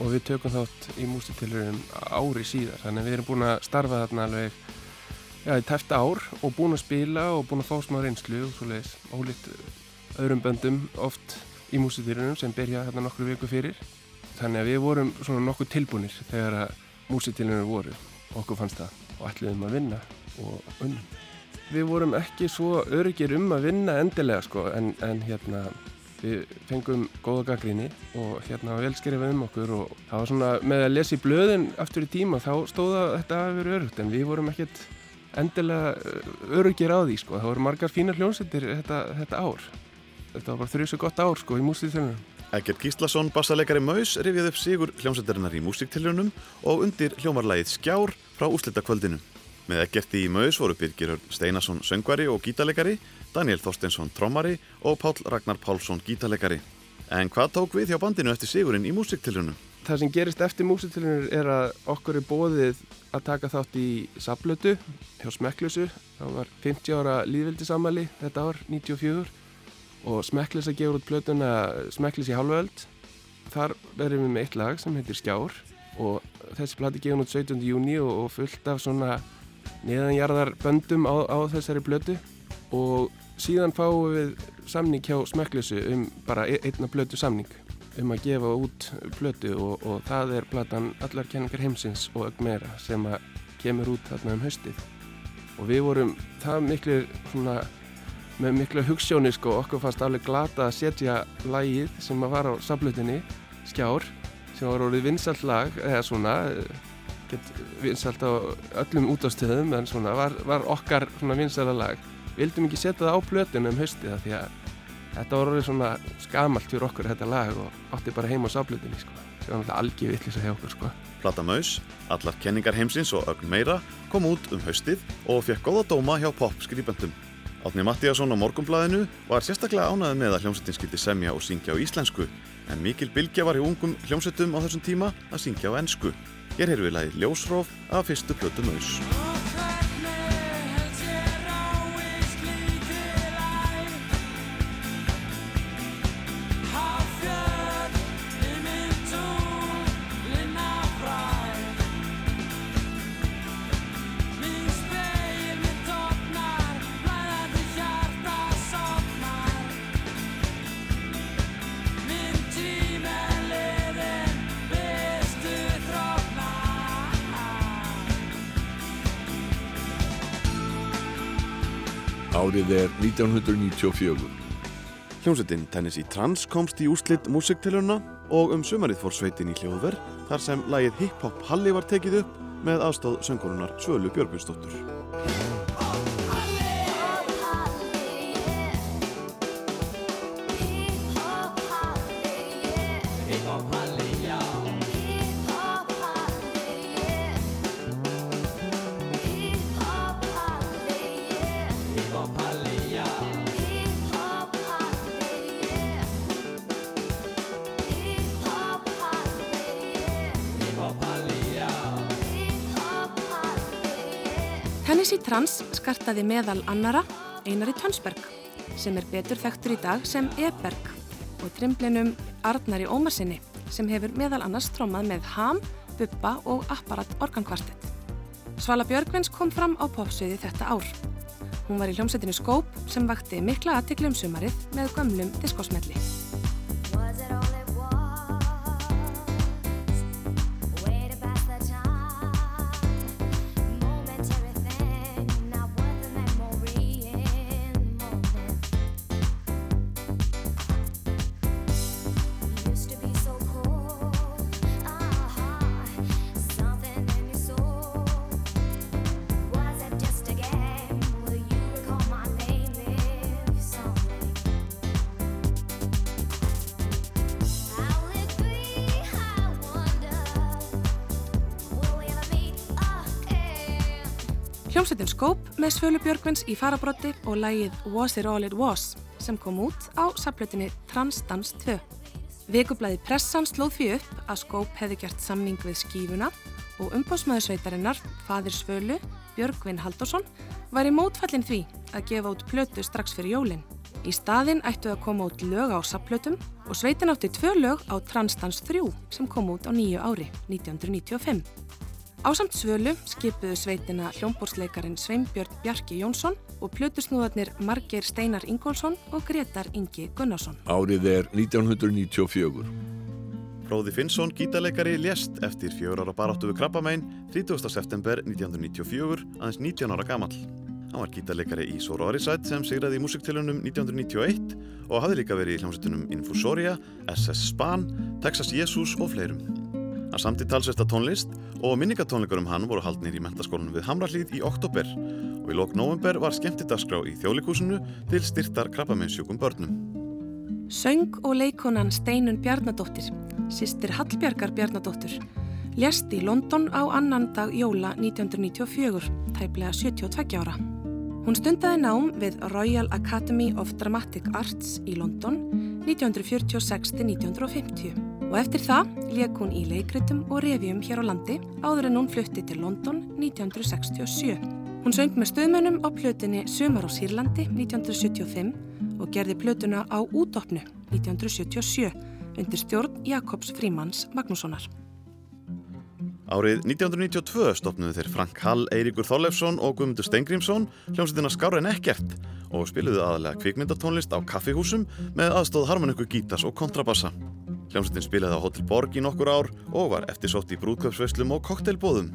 og við tökum þátt í músitilurum ári síðar. Þannig að við erum búin að starfa þarna alveg í tæft ár og búin að spila og búin að fá smá reynslu og svoleiðis ólíkt öðrum böndum oft í músitilunum sem byrja þarna nokkru viku fyrir. Þannig að við vorum svona nokkuð tilbúinir þegar að músitilunir voru. Okkur fannst það og ætluðum að vinna og unnum. Við vorum ekki svo öryggir um að vinna endilega sko en, en hérna við fengum góða gaggríni og hérna vel skrifað um okkur og það var svona með að lesa í blöðin aftur í tíma þá stóða þetta að vera örugt en við vorum ekkert endilega öryggir á því sko það voru margar fínar hljónsettir þetta, þetta ár þetta var bara þrjusu gott ár sko í músitilunum. Egert Gíslason, bassalegari Maus, rifjaði upp sigur hljómsveitarinnar í músiktilunum og undir hljómarlægið Skjár frá úslitakvöldinu. Með Egerti í Maus voru Birgir Steinarsson söngvari og gítalegari, Daniel Þorstensson trommari og Pál Ragnar Pálsson gítalegari. En hvað tók við hjá bandinu eftir sigurinn í músiktilunum? Það sem gerist eftir músitilunum er að okkur er bóðið að taka þátt í Sablötu hjá Smekklusu. Það var 50 ára líðvildisamali þetta ár, 94 og Smekklis að gefa út plötuna Smekklis í halvöld þar verðum við með eitt lag sem heitir Skjár og þessi plati gefur út 17. júni og fullt af svona neðanjarðar böndum á, á þessari plötu og síðan fáum við samning hjá Smekklisu um bara e, einna plötu samning um að gefa út plötu og, og það er platan Allar kenningar heimsins og ögg meira sem að kemur út þarna um höstið og við vorum það miklu svona með miklu hugssjóni sko, okkur fannst alveg glata að setja lagið sem að var á sablutinni, Skjár, sem var orðið vinsalt lag, eða svona, gett vinsalt á öllum útástöðum, en svona var, var okkar svona vinsala lag. Vildum ekki setja það á plötinu um haustið það því að þetta var orðið svona skamalt fyrir okkur þetta lag og átti bara heima á sablutinni sko. Það var náttúrulega algjör vittlis að hjá okkur sko. Plata Maus, allar kenningar heimsins og ögn meira kom út um haustið og fekk góða dóma hjá pop-skrýböndum. Átni Mattíasson á Morgonblæðinu var sérstaklega ánæðið með að hljómsettin skildi semja og syngja á íslensku en mikil bylgja var í ungum hljómsettum á þessum tíma að syngja á ennsku. Hér heyrðu við lagið Ljósróf af fyrstu plötu Maus. Árið er 1994. Hljómsveitin Tennessee Trans komst í úslitt músiktilurna og um sumarið fór sveitin í hljóðverð þar sem lagið Hip Hop Halli var tekið upp með aðstáð söngurunar Svölu Björgvinsdóttur. Trans skartaði meðal annara Einari Tönsberg sem er betur þekktur í dag sem E-Berg og trimblinum Arnari Ómarsinni sem hefur meðal annars trómað með Ham, Bubba og Apparat organkvartett. Svala Björgvins kom fram á popsviði þetta ár. Hún var í hljómsveitinu Skóp sem vakti mikla aðtikli um sumarið með gömlum diskosmelli. Hljómsveitin Skóp með Svölu Björgvins í farabrotti og lægið Was It All It Was sem kom út á saplutinni Transdans 2. Vikublaði Pressan slóð fyrir upp að Skóp hefði gert samning við skífuna og umbósmaðursveitarinnar, fadir Svölu, Björgvin Haldursson, var í mótfallin því að gefa út plötu strax fyrir jólinn. Í staðinn ættu að koma út lög á sapplötum og sveitin átti tvö lög á Transdans 3 sem kom út á nýju ári, 1995. Ásamt Svölu skipuðu sveitina hljómbórsleikarin Sveinbjörn Bjarki Jónsson og plötusnúðarnir Margeir Steinar Ingólfsson og Gretar Ingi Gunnarsson. Árið er 1994. Fróði Finnsson, gítarleikari, lést eftir fjör ára baráttu við krabbamein 30. september 1994, aðeins 19 ára gamall. Hann var gítarleikari í Sororisætt sem sigraði í músiktilunum 1991 og hafði líka verið í hljómsveitunum Infusoria, SS Span, Texas Jesus og fleirum. Hann samti talsvesta tónlist og minningatónleikar um hann voru haldnir í mentaskólanum við Hamrallíð í oktober og í lok november var skemmtidaskrá í þjólikúsinu til styrtar krabbameinsjúkum börnum. Söng og leikonan Steinun Bjarnadóttir, sýstir Hallbjargar Bjarnadóttir, lést í London á annan dag jóla 1994, tæplega 72 ára. Hún stundaði nám við Royal Academy of Dramatic Arts í London 1946-1950 og eftir það leik hún í leikritum og revjum hér á landi áður en hún flutti til London 1967. Hún söng með stöðmönnum á plötunni Sumar á Sýrlandi 1975 og gerði plötuna á Útopnu 1977 undir stjórn Jakobs Frímans Magnússonar. Árið 1992 stopnuðu þeir Frank Hall, Eiríkur Þorlefsson og Guðmundur Steingrímsson hljómsveitina Skára en ekkert og spiluðu aðalega kvikmyndatónlist á kaffihúsum með aðstóð harmoniku gítars og kontrabassa. Hljómsveitin spilaði á Hotel Borg í nokkur ár og var eftirsótt í brúðköpsveislum og koktelbóðum.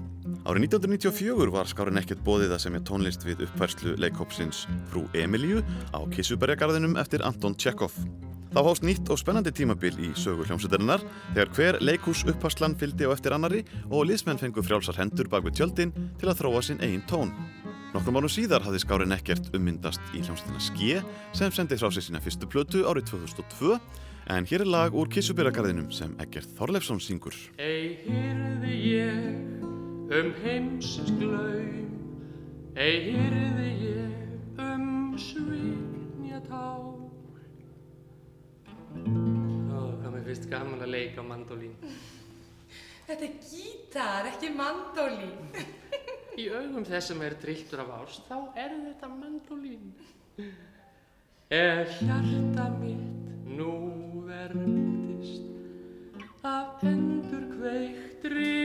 Árið 1994 var Skára en ekkert bóðið að semja tónlist við uppfærslu leikópsins Frú Emilju á Kissuberjagarðinum eftir Anton Tjekov. Þá hóst nýtt og spennandi tímabil í sögu hljómsveitarinnar þegar hver leikús upphastlan fylgdi á eftir annari og liðsmenn fengu frjálsar hendur bak við tjöldin til að þróa sinn eigin tón. Nokkrum árum síðar hafði skárin ekkert ummyndast í hljómsveitina Ske sem sendi frá sig sína fyrstu plötu árið 2002 en hér er lag úr Kissuberagarðinum sem Egert Þorleifsson syngur. Ei hyrði ég um heimsins glaum Ei hyrði ég um sviknja tá Ó, hvað mér finnst gaman að leika á mandolín. Þetta er gítar, ekki mandólín. Í augum þess sem er trilltur af ást, þá er þetta mandolín. Ef hjarta mitt nú verndist af endur kveiktri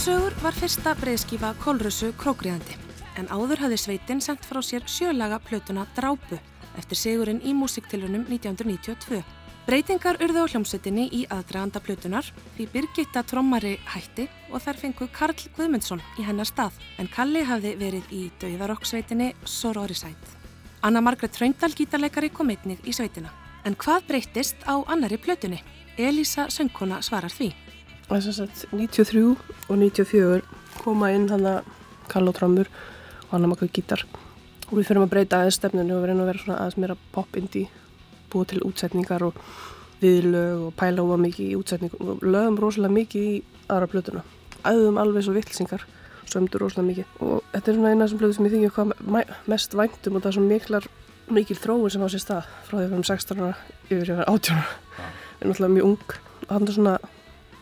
Kynjasögur var fyrsta breiðskífa Kolrössu krókriðandi en áður hafði sveitin sendt frá sér sjölaga plötuna Drápu eftir sigurinn í músiktilunum 1992. Breytingar urðu á hljómsveitinni í aðdraganda plötunar því Birgitta trommari hætti og þær fengu Karl Guðmundsson í hennar stað en Kalli hafði verið í dauðarokksveitinni Sororisætt. Anna Margret Tröndal gítarleikari kom einnig í sveitina. En hvað breytist á annari plötunni? Elisa Söngkona svarar því. Það er sem sagt 93 og 94 koma inn hann að Karl og Trammur og hann að makka gítar. Og við fyrir að breyta aðeins stefninu og reynum að vera svona aðeins meira pop-indie búið til útsetningar og viðlög og pæla óa mikið í útsetningu og lögum rosalega mikið í aðra plötuna. Æðum alveg svo vittlsingar sömdur rosalega mikið. Og þetta er svona eina sem plötu sem ég þingi hvað mest væntum og það er svo miklar mikil þróun sem á sér stað frá því að við erum 16 ára yfir ég var 18 ára. Við erum alltaf mjög ung. Og hann er svona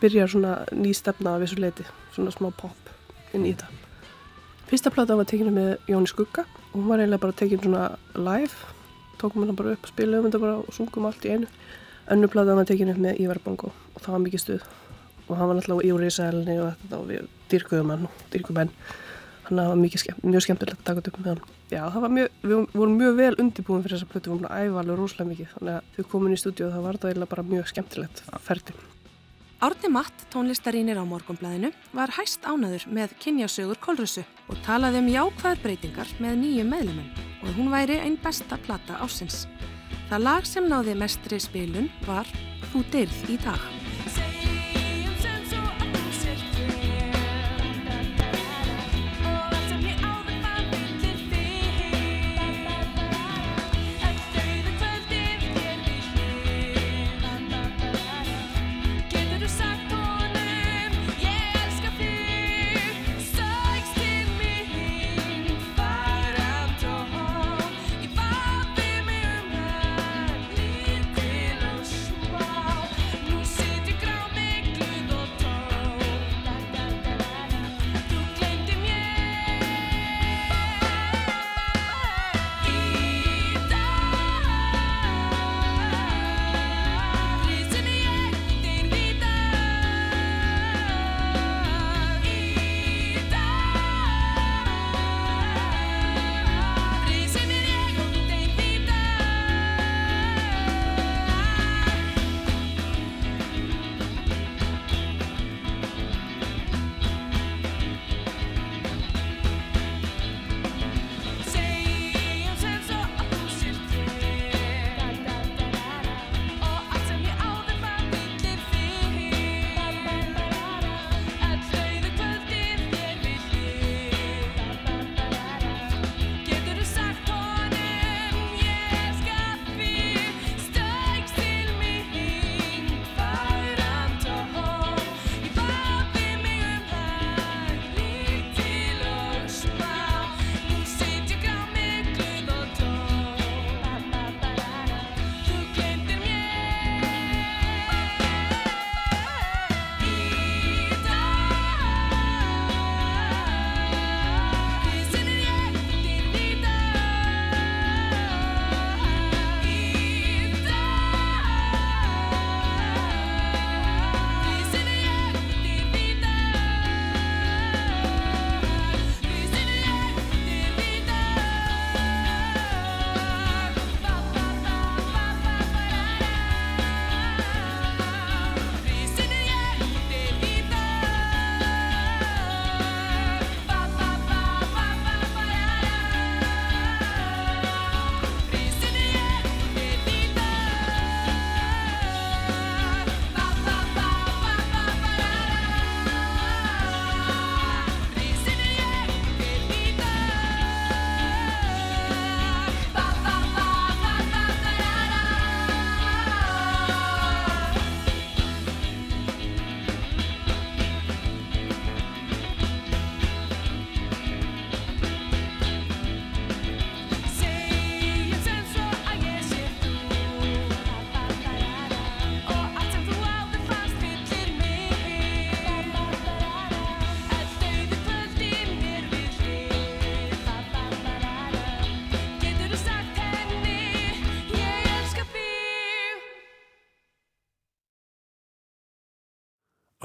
byrjar svona ný stefna af þessu leiti, svona smá pop inn í þetta. Fyrsta plata var tekinu með Jóni Skugga og hún var eiginlega bara tekin svona live, tókum hennar bara upp og spilum þetta bara og sungum allt í einu. Önnu plata var tekinu með Ívar Bongo og það var mikið stuð og hann var alltaf í úr í sælni og þetta og við dyrkuðum hann og dyrkuðum henn. Þannig að það var skemmt, mjög skemmtilegt að taka þetta upp með hann. Já, það var mjög, við vorum mjög vel undirbúin fyrir þessa plötu, við vorum að æfa alveg rosalega mikið. Þannig að þau komin í stúdíu og það var það eiginlega bara mjög skemmtilegt ferdi. Árni Matt, tónlistarínir á Morgonblæðinu, var hæst ánaður með kynjasögur Kolrössu og talaði um jákvæðar breytingar með nýjum meðlumum og hún væri einn besta plata ásins. Það lag sem náði mestri spilun var Þú dyrð í dag.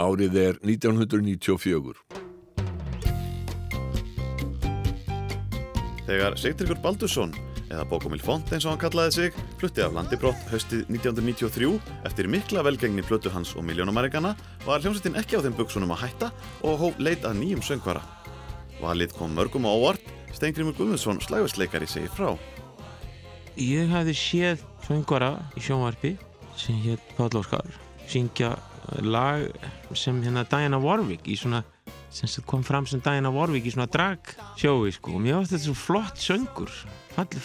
Árið er 1994. Þegar Sigtryggur Baldursson, eða Bókomil Font eins og hann kallaði sig, flutti af landi brott haustið 1993 eftir mikla velgengni plötu hans og miljónamærikana var hljómsveitin ekki á þeim buksunum að hætta og hóf leit að nýjum söngvara. Valið kom mörgum á óvart, Steingrimur Guðmundsson slægvistleikari segir frá. Ég hafði séð söngvara í sjónvarpi sem hétt Páll Óskar syngja lag sem hérna Diana Warwick í svona sem kom fram sem Diana Warwick í svona drag sjói sko. Og mér finnst þetta svo flott söngur. Fall,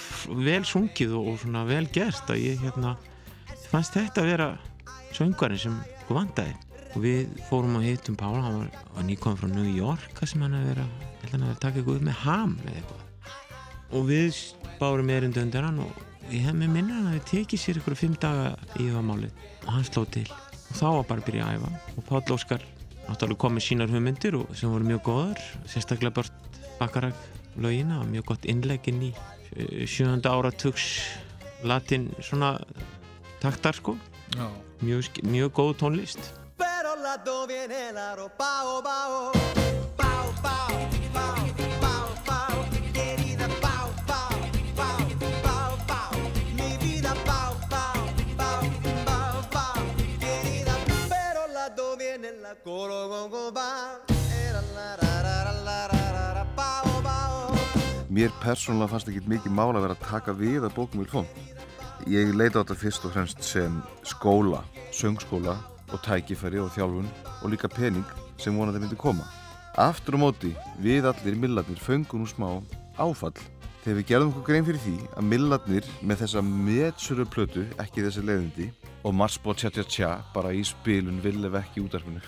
vel sungið og, og svona vel gert að ég hérna fannst þetta að vera söngarinn sem okkur vandaði og við fórum að hittum Pála hann var, var nýkominn frá New York sem hann ég held að takka eitthvað upp með ham eða eitthvað. Og við bárum erindu undir hann og ég hef með minna hann að við tekið sér ykkur fimm daga í það málið og hann sló til og þá var bara að byrja að æfa og Páll Óskar náttúrulega kom með sínar hugmyndir og sem voru mjög góðar sérstaklega Bört Bakarak lögina og mjög gott innlegin í eh, sjönda áratugs latin svona taktar sko Já. mjög, mjög góð tónlist Pero lato viene la ropa, oh, bao. Bao, Mér persónulega fannst ekki mikið mála að vera að taka við að bókum vil fónt. Ég leita á þetta fyrst og fremst sem skóla, söngskóla og tækifæri og þjálfun og líka pening sem vonandi myndi koma. Aftur á móti, við allir millarnir föngum nú smá áfall þegar við gerðum okkur grein fyrir því að millarnir með þessa metsuru plötu, ekki þessi leiðindi, og Marsbó tja tja tja bara í spilun villef ekki útarfinu.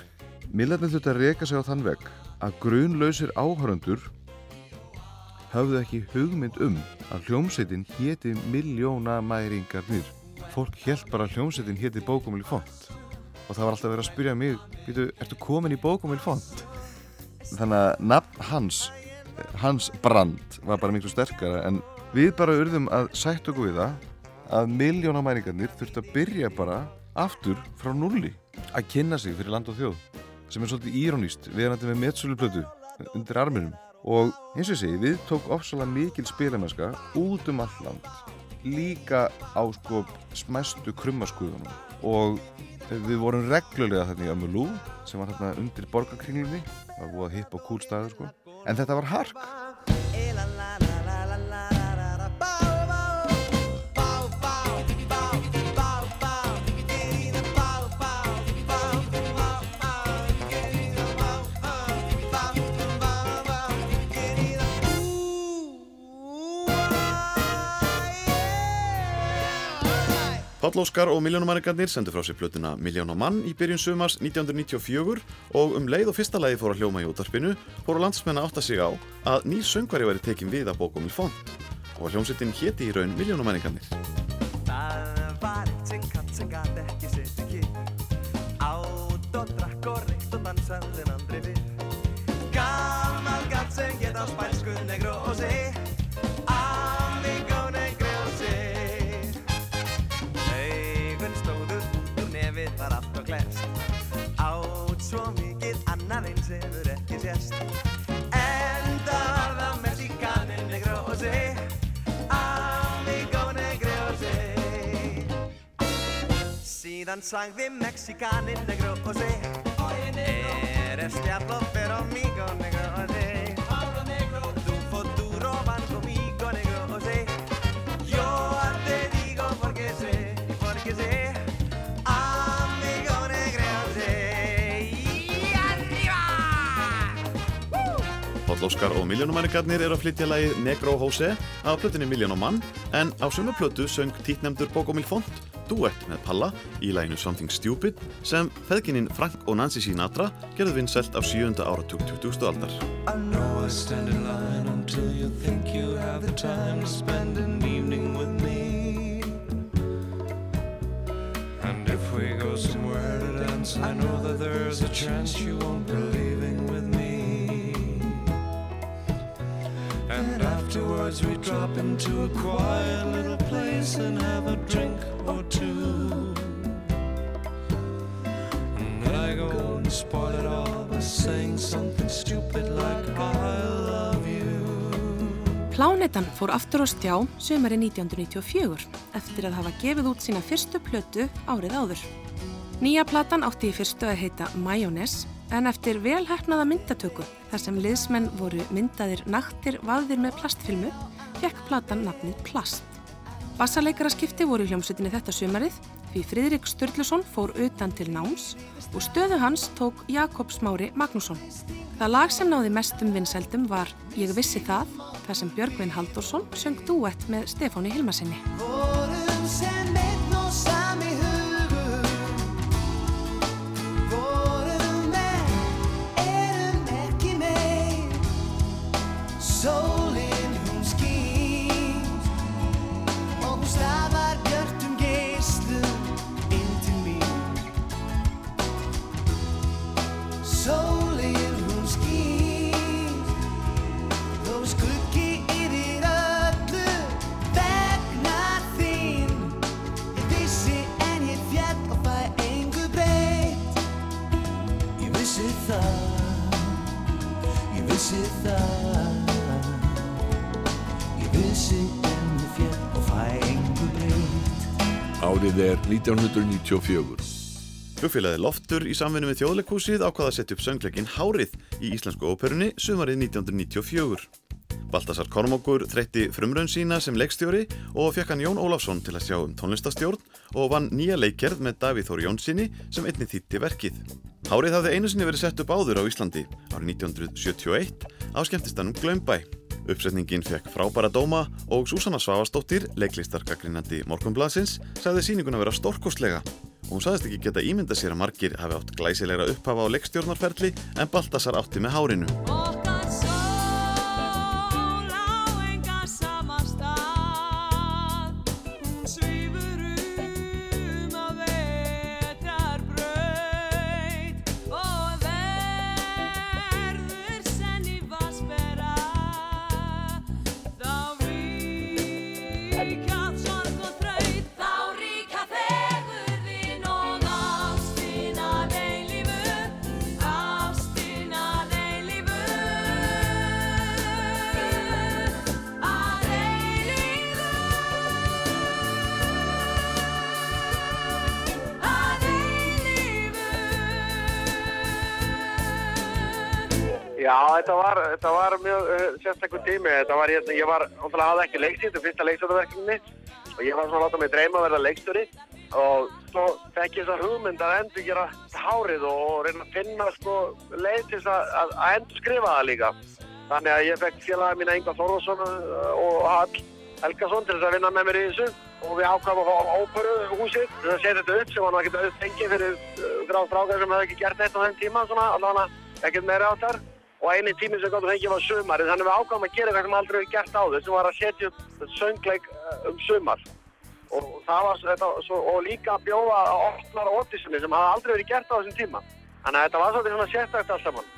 Millarnir þurfti að reka sig á þann vegg að grunlausir áhöröndur höfðu ekki hugmynd um að hljómsveitin héti miljónamæringarnir. Fólk held bara að hljómsveitin héti bókumil font og það var alltaf verið að spyrja mig, býtu, ertu komin í bókumil font? Þannig að nafn hans, hans brand var bara miklu sterkara en við bara urðum að sætt okkur við það að miljónamæringarnir þurfti að byrja bara aftur frá nulli að kynna sig fyrir land og þjóð sem er svolítið íróníst, við erum þetta með metsöluplötu undir arminum. Og eins og ég segi, við tók ofsalega mikil spilamennska út um all land. Líka á sko smæstu krummaskuðunum og við vorum reglulega þarna í Ömulú sem var þarna undir borgarkringlunni. Það var búið hipp og cool staður sko. En þetta var hark Páll Óskar og Miljónumæringarnir sendu frá sér plötuna Miljón á mann í byrjun sumars 1994 og um leið og fyrsta lagi fór að hljóma í útarpinu fóru landsmenn að átta sig á að nýr söngvari væri tekin við að bókum í font. Og að hljómsettin héti í raun Miljónumæringarnir. Það var eitt sinn katt sem gat ekki sitt ekki Átt og drakk og reykt og dansaði en aldrei fyrr. Gammal katt sem get á spænsku negro hefur ekki sést Enda var það mexikanin negro og sé Amigo negro og sé Síðan sagði Mexikanin negro og sé Eres diablo pero amigo negro Páll Óskar og Miljónumæringarnir eru að flytja lagið Negro Jose af plötunni Miljón á mann en á sömu plötu söng títnemdur Bókomil Font duett með Palla í laginu Something Stupid sem feðgininn Frank og Nancy Sinatra gerðu vinsælt af 7. áratug 20. aldar. I know I stand in line until you think you have the time to spend an evening with me. And if we go somewhere to dance, I know that there's a chance you won't be afterwards we drop into a quiet little place and have a drink or two. And I go and spoil it all by saying something stupid like I love you. Plánetan fór aftur á stjá sömari 1994 eftir að hafa gefið út sína fyrstu plötu árið áður. Nýja platan átti í fyrstu að heita Mayonnaise en eftir velhæfnaða myndatöku þar sem liðsmenn voru myndaðir naktir vaðir með plastfilmu fekk platan nafnið Plast. Bassaleikaraskipti voru hljómsutinni þetta sömarið því Friðrik Sturluson fór utan til náms og stöðu hans tók Jakob Smári Magnússon. Það lag sem náði mestum vinsældum var Ég vissi það, þar sem Björgvin Halldórsson söng duett með Stefáni Hilmasinni. Vissi það Ég vissi en ég fjall og fæ engu breytt Árið er 1994. Flugfélagið Loftur í samvinnu með þjóðleikúsið ákvaða að setja upp söngleikin Hárið í Íslensku óperunni sumarið 1994. Baltasar Kormokur þreytti frumraun sína sem leikstjóri og fekk hann Jón Ólafsson til að sjá um tónlistastjórn og vann nýja leikgerð með Davíð Þór Jónssoni sem einni þýtti verkið. Hárið hafði einu sinni verið sett upp áður á Íslandi árið 1971 á skemmtistanum Glömbæ. Uppsetningin fekk frábæra dóma og Súsanna Svavastóttir, leiklistarkakrinandi Morgonblasins, sagði síninguna vera stórkostlega og hún sagðist ekki geta ímynda sér að margir hafi átt glæsilegra upphafa á leikstjórnarferli en Baltasar átti með hárinu. Já, þetta var, þetta var mjög uh, sérstakur tími. Þetta var, ég, ég var, náttúrulega hafði ekki leiksýnd, þetta er fyrsta leikstjóðaverkefni og ég var svona að láta mig dreyma að verða leikstjóri og svo fekk ég þessa hugmynd að endur gera hárið og reyna að finna sko leið til þess að, að, að endur skrifa það líka. Þannig að ég fekk félagið mína Inga Þorvarsson og Hall Helgason til þess að vinna með mér í þessu og við ákvæmum að fá óperu húsið til að setja þetta upp sem var náttúrulega ekkert auðfengið fyrir uh, gráð strákar sem hefði ekki gert neitt á þenn tíma svona, allavega ekkert meira áttar og eini tími sem gott fengið var sumarið þannig við ákvæmum að gera eitthvað sem aldrei hefur gert áður sem var að setja upp söngleik uh, um sumar og var þetta, svo, og líka að bjóða að opnar ótísinni sem hafði aldrei verið gert á þessum tíma þannig að þetta var svolítið svona sérstækt allt saman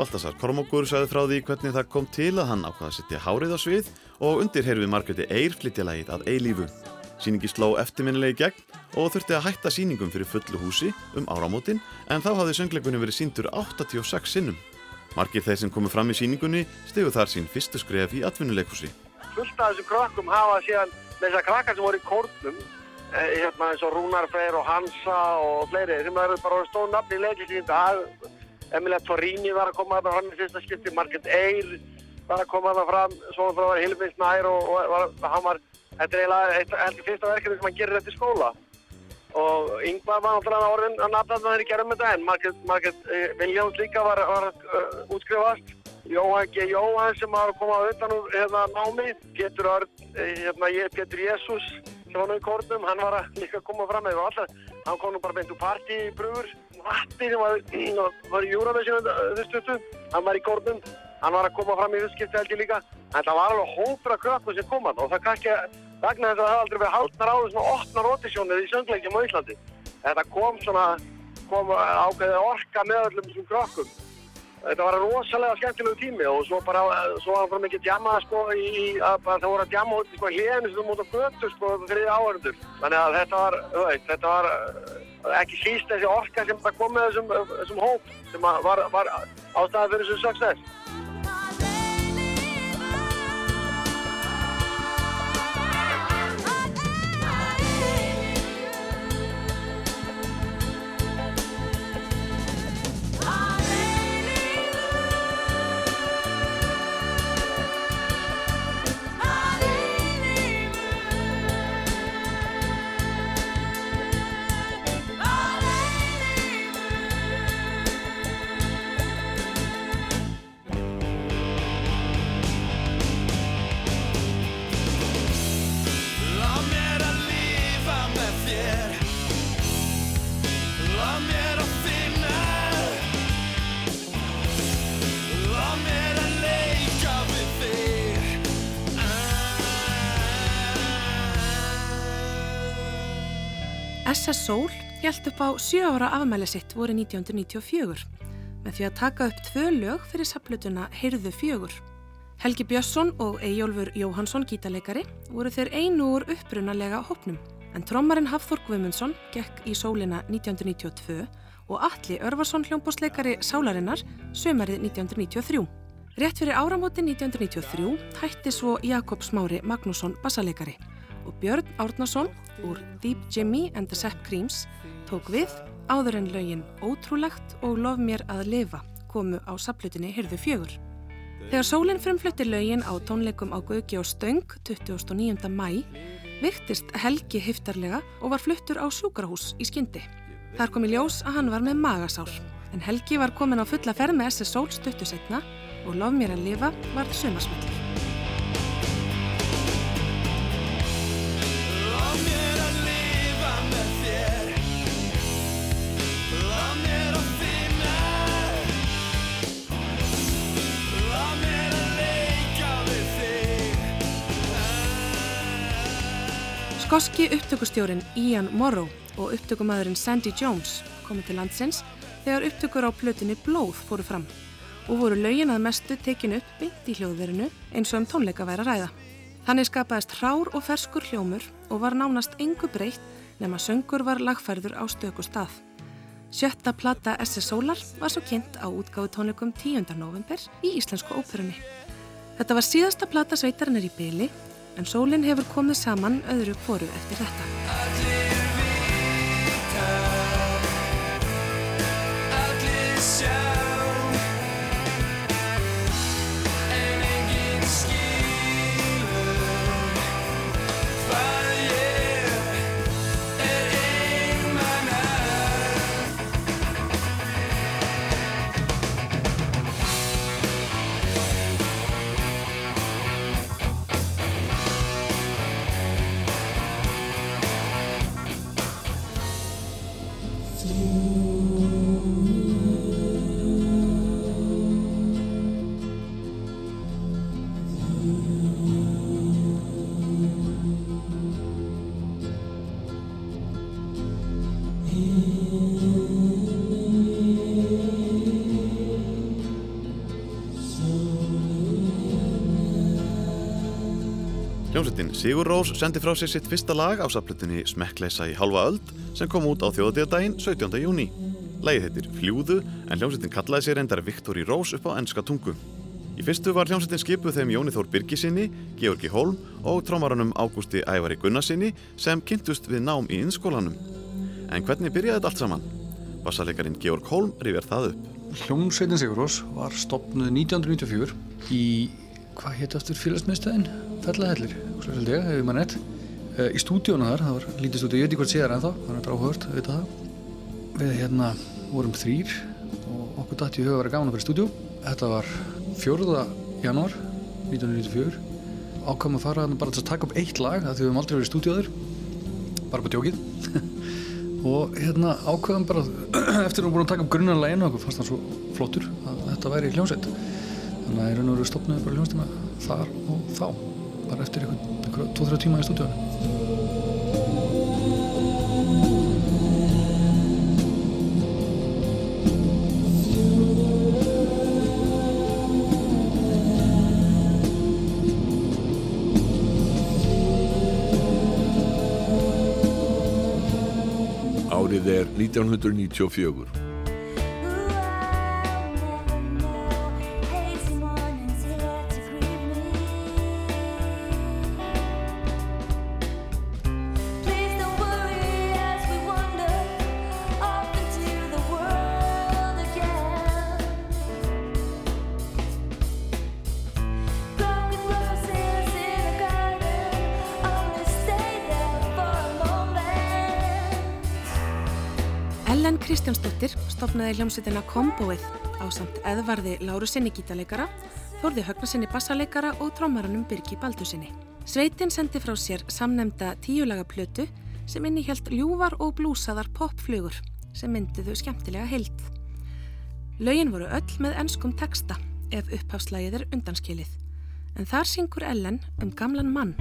Baltasar Kormokur sagði frá því hvernig það kom til að hann ákvaða að setja hárið á svið og undirherfi Margreti Eyr flytja lagið að eilífu. Sýningi sló eftirminnilegi gegn og þurfti að hætta sýningum fyrir fullu húsi um áramótin en þá hafði söngleikunni verið síndur 86 sinnum. Margir þeir sem komu fram í sýningunni stigu þar sín fyrstu skref í atvinnuleikhúsi. Fullt af þessum krökkum hafa síðan þessar krakkar sem voru í kórnum eh, hérna eins og Rúnar Freyr og Hansa og fleiri sem eru bara stóð nafn í leiklisíðinda Emilia Torrini var að koma þarna fram í fyrsta skipti, Margret Eyr var að koma þarna fram, svo það var Hilmi Snær og, og var, hann var, þetta er eiginlega eitt heldur fyrsta verkefni sem hann gerir eftir skóla. Og Yngvar var náttúrulega orðin að nafna þarna þegar ég gerði með þetta en Margret eh, Viljáns líka var, var uh, útskrifast. Jóhann G. Jóhann sem var að koma utan úr hérna námi, Örn, eh, hérna Jésús sem var nú í kórnum, hann var að líka koma fram með alltaf, hann kom nú bara beint úr partíbrúur Matti sem var, var í Júravision þurftu, hann var í kórnum, hann var að koma fram í þusskipti held ég líka, en það var alveg hópra krökkur sem kom hann og það kannski vegna þess að það hafði aldrei verið haldnar á þessum opnar rotisjónið í söngleikjum á Íslandi. Þetta kom svona, kom ákveðið orka með öllum þessum krökkum. Þetta var rosalega skemmtilegu tími og svo bara, svo var það mikið djama sko í, að það voru að djama út í sko hliðinu sem út á götu sko þriði áhörndur. Þannig að þetta var, þú veit, þetta var ekki síst þessi orka sem kom með þessum, þessum hóp sem var, var ástæði fyrir þessum success. SS Soul hjælt upp á sjö ára afmæli sitt voru 1994 með því að taka upp tvö lög fyrir saplutuna Heyrðu fjögur. Helgi Björnsson og Eyjólfur Jóhansson gítarleikari voru þeir einu úr upprunalega hópnum en trommarinn Hafþór Guðmundsson gekk í sólina 1992 og Alli Örvarsson hljómbósleikari Sálarinnar sömarið 1993. Rétt fyrir áramóti 1993 hætti svo Jakob Smári Magnússon bassaleikari og Björn Árnason úr Deep Jimmy and the Sepp Creams tók við áður en lögin Ótrúlegt og Lof mér að lifa komu á saplutinni Hyrðu fjögur. Þegar sólinn frumflutti lögin á tónleikum á Gauki og Stöng 29. mæ viktist Helgi hiftarlega og var fluttur á sjúkrahús í skyndi. Þar kom í ljós að hann var með magasár en Helgi var komin á fulla ferð með SS Sól stuttu setna og Lof mér að lifa var sumarsmöllur. Skoski upptökustjórin Ian Morrow og upptökumæðurinn Sandy Jones komu til landsins þegar upptökur á plötunni Blóð fóru fram og voru lögin að mestu tekin upp beint í hljóðverinu eins og um tónleika væri að ræða. Þannig skapaðist hrár og ferskur hljómur og var nánast engu breytt nema söngur var lagfærður á stöku stað. Sjötta plata SS Solar var svo kynnt á útgáðu tónleikum 10. november í Íslensku óperunni. Þetta var síðasta plata sveitarinnar í byli en sólinn hefur komið saman öðru kvoru eftir þetta. Allir sjá Sigur Rós sendi frá sér sitt fyrsta lag á saplutinni Smekkleisa í halva öld sem kom út á þjóðatíðadaginn 17. júni. Lægið heitir Fljúðu en hljómsveitin kallaði sér endar Viktori Rós upp á ennska tungu. Í fyrstu var hljómsveitin skipuð þeim Jóni Þór Birgisinni, Georgi Holm og trómaranum Ágústi Ævari Gunnarsinni sem kynntust við nám í innskólanum. En hvernig byrjaði þetta allt saman? Bassalegarinn Georg Holm rifjar það upp. Hljómsveitin Sigurós var stopnuð 1994 í, hvað hétt aftur félagsmiðstöðin? Fellahellir, svolítið ég, ef ég maður rétt. Eh, Í stúdíónu þar, það var lítið stúdíó, ég veit ekki hvort séðar ennþá, það er dráhört að vita það. Við hérna vorum þrýr og okkur dætti vera gaman að vera í stúdíó. Þetta var 4. janúar 1994. Ákvæmum að fara bara að taka upp eitt lag, því við höfum aldrei verið í stúdíóður, bara på djókið. og hérna ákveðum bara eftir að við búin að taka upp grunnanleginu og okkur fannst það svo flottur að þetta væri hljómsveit þannig að í raun og veru stopnaði bara hljómsveitina þar og þá bara eftir einhverja 2-3 tíma í stúdíónu Árið er 1994. stopnaði hljómsveitina Komboið á samt Eðvarði Lárusinni gítarleikara, Þórði Högnasinni bassaleikara og trómaranum Birgi Baldusinni. Sveitin sendi frá sér samnemda tíulaga plötu sem innihjalt ljúvar og blúsaðar popflugur sem myndiðu skemmtilega heild. Lögin voru öll með enskum texta ef upphafslægið er undanskilið. En þar syngur Ellen um gamlan mann.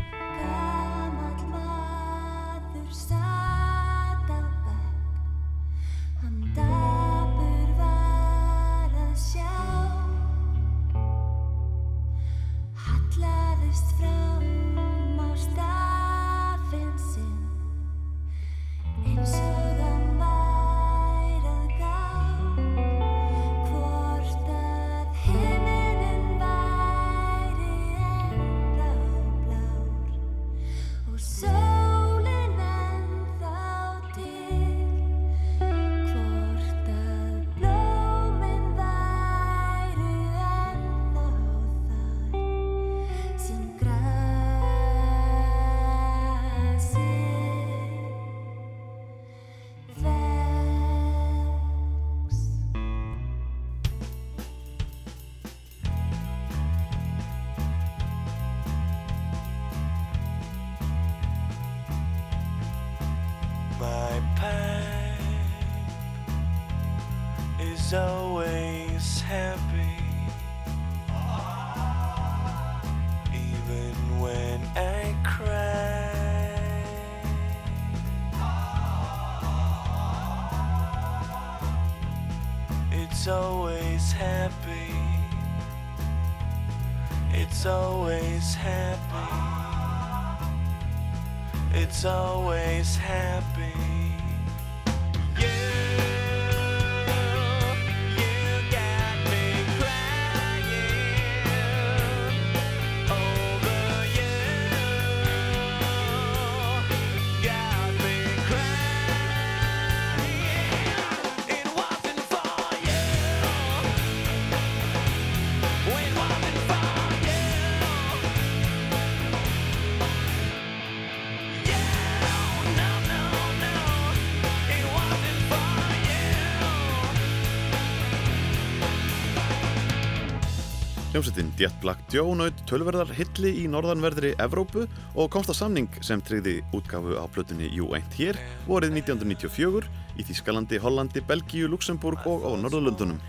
Hljómsveitin Jet Black Joe naut tölverðar hilli í norðanverðri Evrópu og komst á samning sem tryggði útgafu á plötunni You Ain't Here vorið 1994 í Þískalandi, Hollandi, Belgíu, Luxemburg og á Norðurlundunum.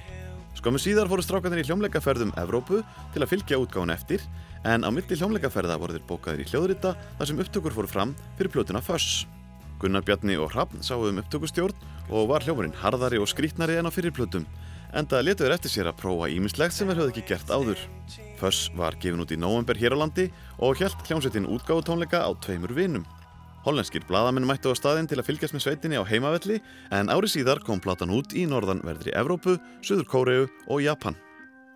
Skömmu síðar fóru strákanir í hljómleikaferðum Evrópu til að fylgja útgáfun eftir en á milli hljómleikaferða voru þeir bókaðir í hljóðrita þar sem upptökur fóru fram fyrir plötuna Fuss. Gunnar Bjarni og Hrafn sáu um upptökustjórn og var hljómurinn harðari og skrítnari en á fyrir plötum enda letu þeir eftir sér að prófa ímislegt sem þeir höfðu ekki gert áður. Fuss var gefin út í november hér á landi og hjælt hljómsveitin útgáðu tónleika á tveimur vinum. Hollenskir bladamenn mættu á staðinn til að fylgjast með sveitinni á heimavelli en ári síðar kom platan út í norðanverðri Evrópu, Suður Kóreu og Japan.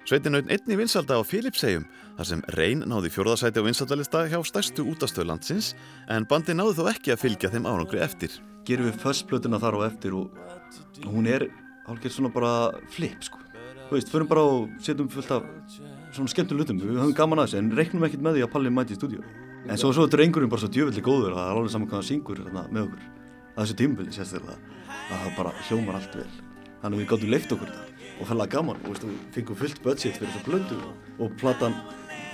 Sveitin naut einni vinsalda á Filipsegjum þar sem Reyn náði fjórðasæti á vinsaldalista hjá stærstu útastöð landsins en bandi náði þó ekki að fylgja þeim árangri eftir. Gerum við fössplötuna þar á eftir og hún er hálfgerð svona bara flip sko. Þú veist, förum bara og setjum fullt af svona skemmtum lutum, við höfum gaman að þessu en reiknum ekkert með því að Palli mæti í stúdíu. En svo, svo drengurinn bara svo djöfelli góður að það er alveg saman hvað hann syngur þarna með okkur. Er þessu tímbili sérstaklega að það bara hljómar allt vel. Þannig að við gáttum leikt okkur þetta og fæla gaman og veist, fengum fullt budget fyrir þessu blöndu og platan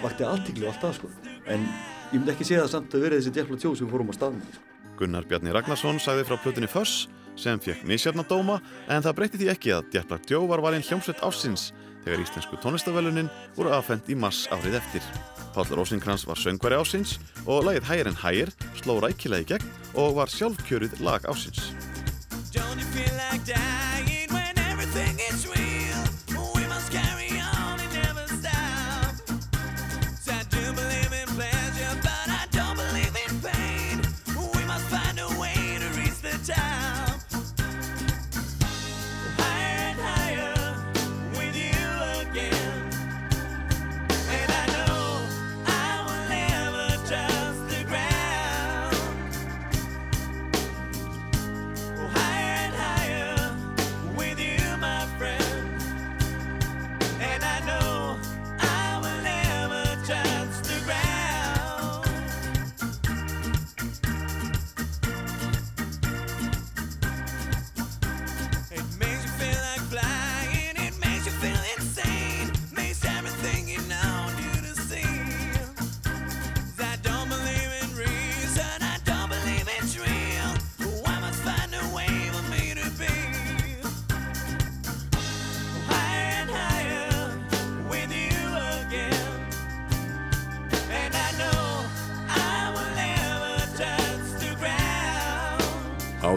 vakti alltíkli og allt það sko. En ég myndi ekki segja það samt að verið þessi djæfla tjó sem við fórum á staðnum. Sko. Gunnar Bjarni Ragnarsson sagði frá plötunni Fuss sem fekk misjarnadóma en það breytti því ekki að Black Joe var valinn hljómsveit ásins þegar íslensku tónlistavelunin voru aðfend í mars árið eftir. Páll Rósinkrans var söngvari ásins og lagið Higher and Higher sló rækilega í gegn og var sjálfkjörið lag ásins.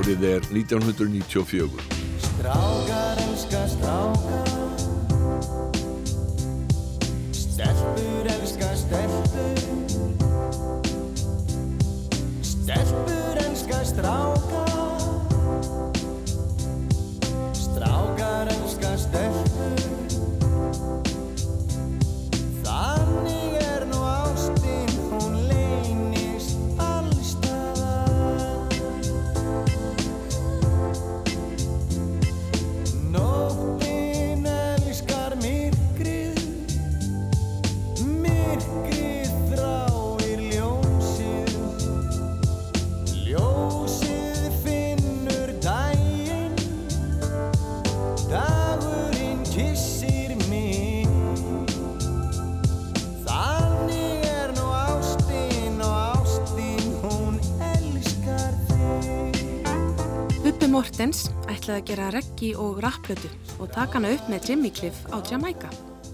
Árið er 1994. ætlaði að gera reggi og rapplötu og taka hana upp með Jimmy Cliff á Jamaica.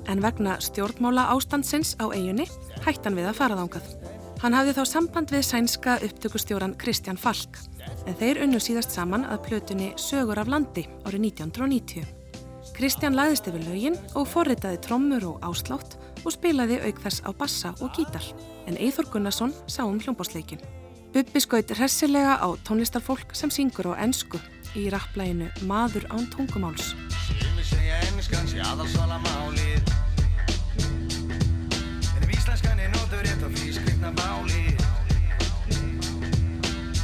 En vegna stjórnmála ástandsins á eiginni hætti hann við að fara þángað. Hann hafði þá samband við sænska upptökustjóran Kristján Falk en þeir unnu síðast saman að plötunni Sögur af landi árið 1990. Kristján lagðist yfir lögin og forritaði trommur og áslátt og spilaði auk þess á bassa og gítar en Eithor Gunnarsson sá um hljómbásleikin. Bubbi skaut hressilega á tónlistarfólk sem syngur á ennsku í rapplæginu Maður án tungumáls. Sumi segja ennskan sé aðalsvala málið. En ef íslenskan er nótur rétt á því skrifna málið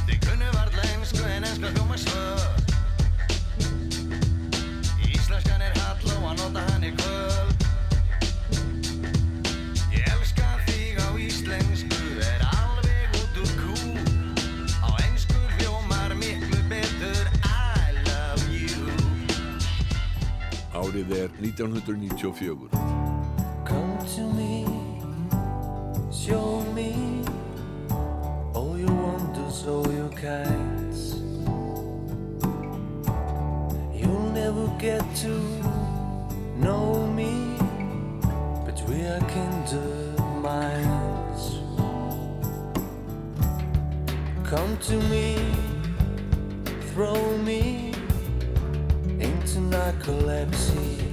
Þið kunnu varla ennsku en ennska hljóma svör Íslenskan er hall og að nota hann er kvöld Árið er 1994. Come to me, show me all your wonders, all your kinds. You'll never get to know me, but we are kindred minds. Come to me, throw me into narcolepsy.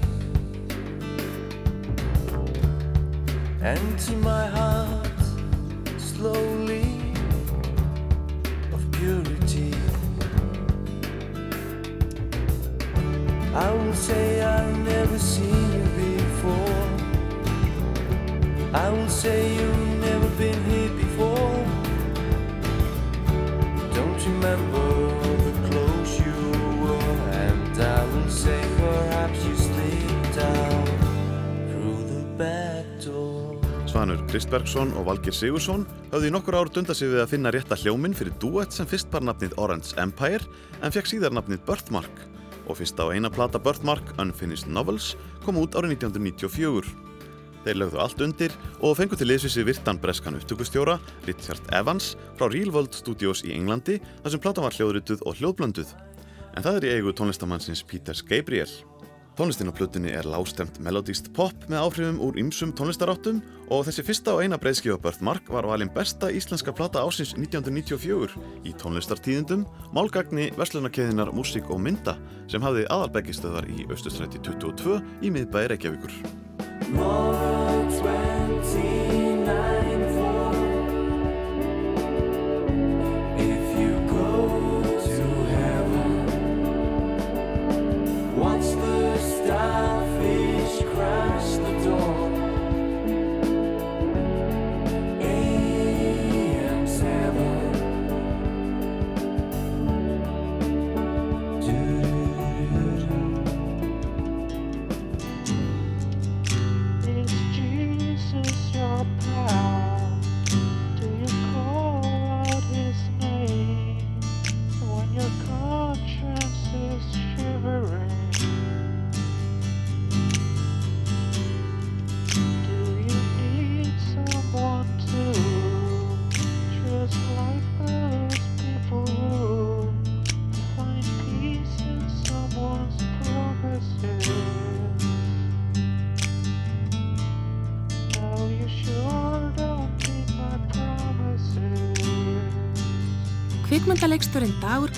And to my heart, slowly, of purity. I will say I've never seen you before. I will say you've never been here before. Don't remember say perhaps you slipped out through the back door. Svanur Kristbergsson og Valgir Sigursson höfðu í nokkur ár dunda sig við að finna rétta hljóminn fyrir duett sem fyrst bar nafnið Orange Empire en fekk síðar nafnið Birthmark og fyrsta og eina plata Birthmark, Unfinished Novels, kom út árið 1994. Þeir lögðu allt undir og fengu til liðsvísi virtan breskan upptökustjóra, Richard Evans, frá Real World Studios í Englandi þar sem platan var hljóðrituð og hljóðblönduð. En það er í eigu tónlistamannsins Peters Gabriel. Tónlistin á plötunni er lágstemt melodíst pop með áhrifum úr ymsum tónlistaráttum og þessi fyrsta og eina breyðskifa Birthmark var valin besta íslenska plata ásins 1994 í tónlistartíðindum, málgagni verslunarkeðinar Músík og Mynda sem hafði aðalbeggistöðar í Östustræti 22 í miðbæri Reykjavíkur.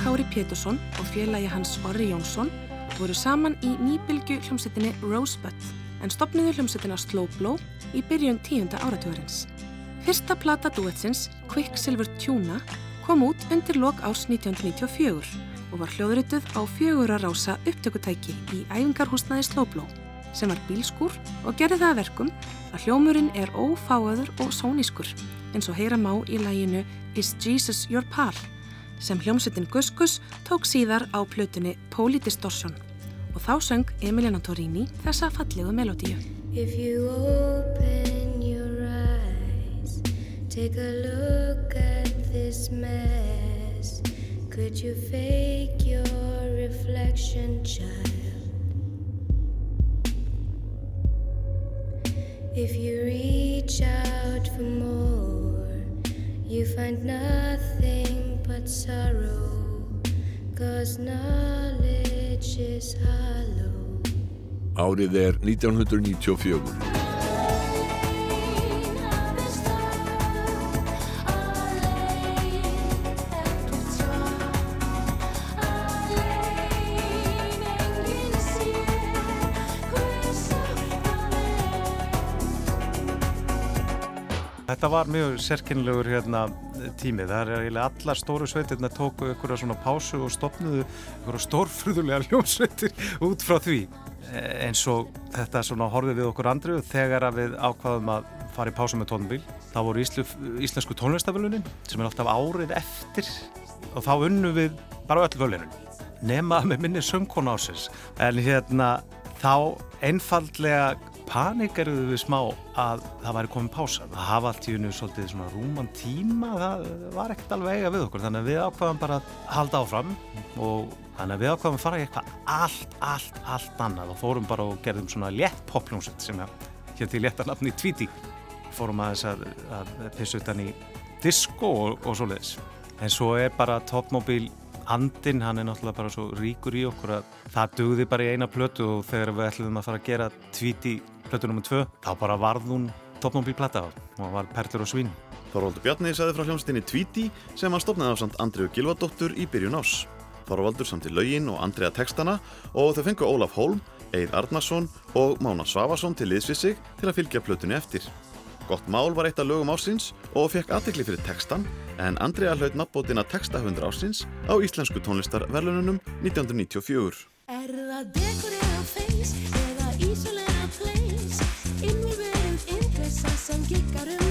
Kári Pétursson og félagi hans Orri Jónsson voru saman í nýbylgu hljómsettinni Rosebud en stopniðu hljómsettina Slow Blow í byrjun tíunda áratugurins. Fyrsta plata duetsins, Quicksilver Tuna, kom út undir lok ás 1994 og var hljóðrituð á fjögura rása upptökutæki í æfingarhúsnaði Slow Blow sem var bílskúr og gerði það að verkum að hljómurinn er ófáaður og sónískur eins og heyra má í læginu Is Jesus Your Pal sem hljómsveitin Gus Gus tók síðar á plötunni Polydistortion og þá söng Emiliana Torini þessa fallegu melodíu. If you open your eyes, take a look at this mess. Could you fake your reflection, child? If you reach out for more, you find nothing but sorrow. Cause knowledge Bridges hollow. Árið er 1994. Þetta var mjög sérkennilegur hérna, tími. Það er eiginlega allar stóru sveitirna tóku ykkur svona pásu og stopnuðu ykkur stórfröðulega hljómsveitir út frá því. Eh, Eins og þetta svona horfið við okkur andru þegar að við ákvaðum að fara í pásu með tónbíl. Það voru íslu, íslensku tónlistafölunin sem er alltaf árið eftir og þá unnum við bara öll völunin. Nema með minni söngkona ásins. En hérna þá einfaldlega panikaruðu við smá að það væri komin pása. Það hafa allt í unnu svolítið svona rúman tíma, það var ekkert alveg eiga við okkur, þannig að við ákvaðum bara að halda áfram og þannig að við ákvaðum að fara í eitthvað allt, allt, allt annað og fórum bara og gerðum svona létt popljónsett sem hér til létta nafni Tweety. Fórum aðeins að, að pissu utan í disco og, og svoleiðis. En svo er bara Topmobil andinn, hann er náttúrulega bara svo ríkur í okkur að það dugði bara í eina plötu og þegar við ætlum að fara að gera Tweety plötu nr. 2, þá bara varð hún Topmobil-plata og var Perlur og Svín. Þorvaldur Bjarni sagði frá hljómsdynni Tweety sem hann stopnaði á samt Andriu Gilvardóttur í byrjun ás. Þorvaldur samt í laugin og Andrea textana og þau fengu Ólaf Hólm, Eid Arnarsson og Mána Svavarsson til liðs við sig til að fylgja plötunni eftir. Gott mál var eitt af lögum ásins og fekk aðtekli fyrir textan en Andrea hlaut nafnbótina textahundra ásins á Íslensku tónlistarverlununum 1994. sen kickar du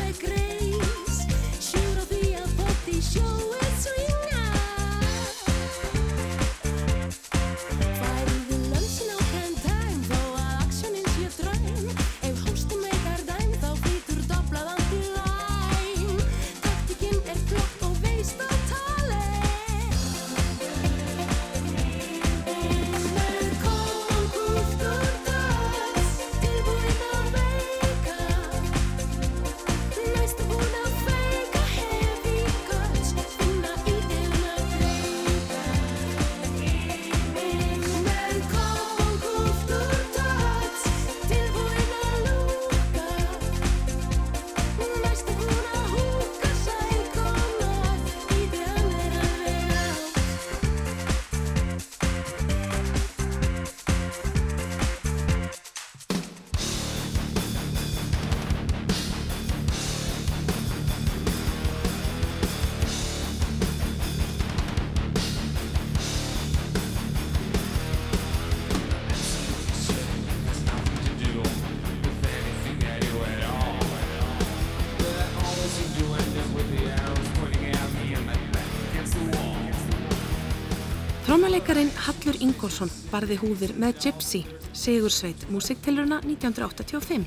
Trómaleikarin Hallur Ingólfsson barði húðir með Gypsy, Sigursveit, músiktilruna 1985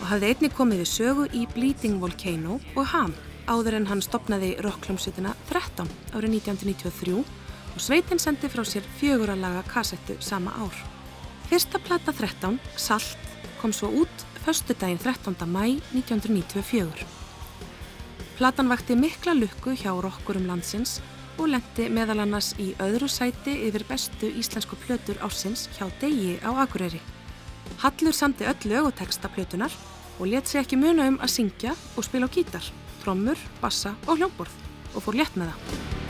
og hafði einni komið við sögu í Bleeding Volcano og Ham áður en hann stopnaði rockljómsveitina 13 árið 1993 og sveitin sendi frá sér fjöguralaga kassettu sama ár. Fyrsta plata 13, Salt, kom svo út föstudaginn 13. mæ 1994. Platan vakti mikla lukku hjá rockurum landsins og lendi meðal annars í öðru sæti yfir bestu íslensku plötur ársins hjá Degi á Akureyri. Hallur samti öll lög og texta plötunar og let sig ekki muna um að syngja og spila á gítar, trommur, bassa og hljómborð og fór létt með það.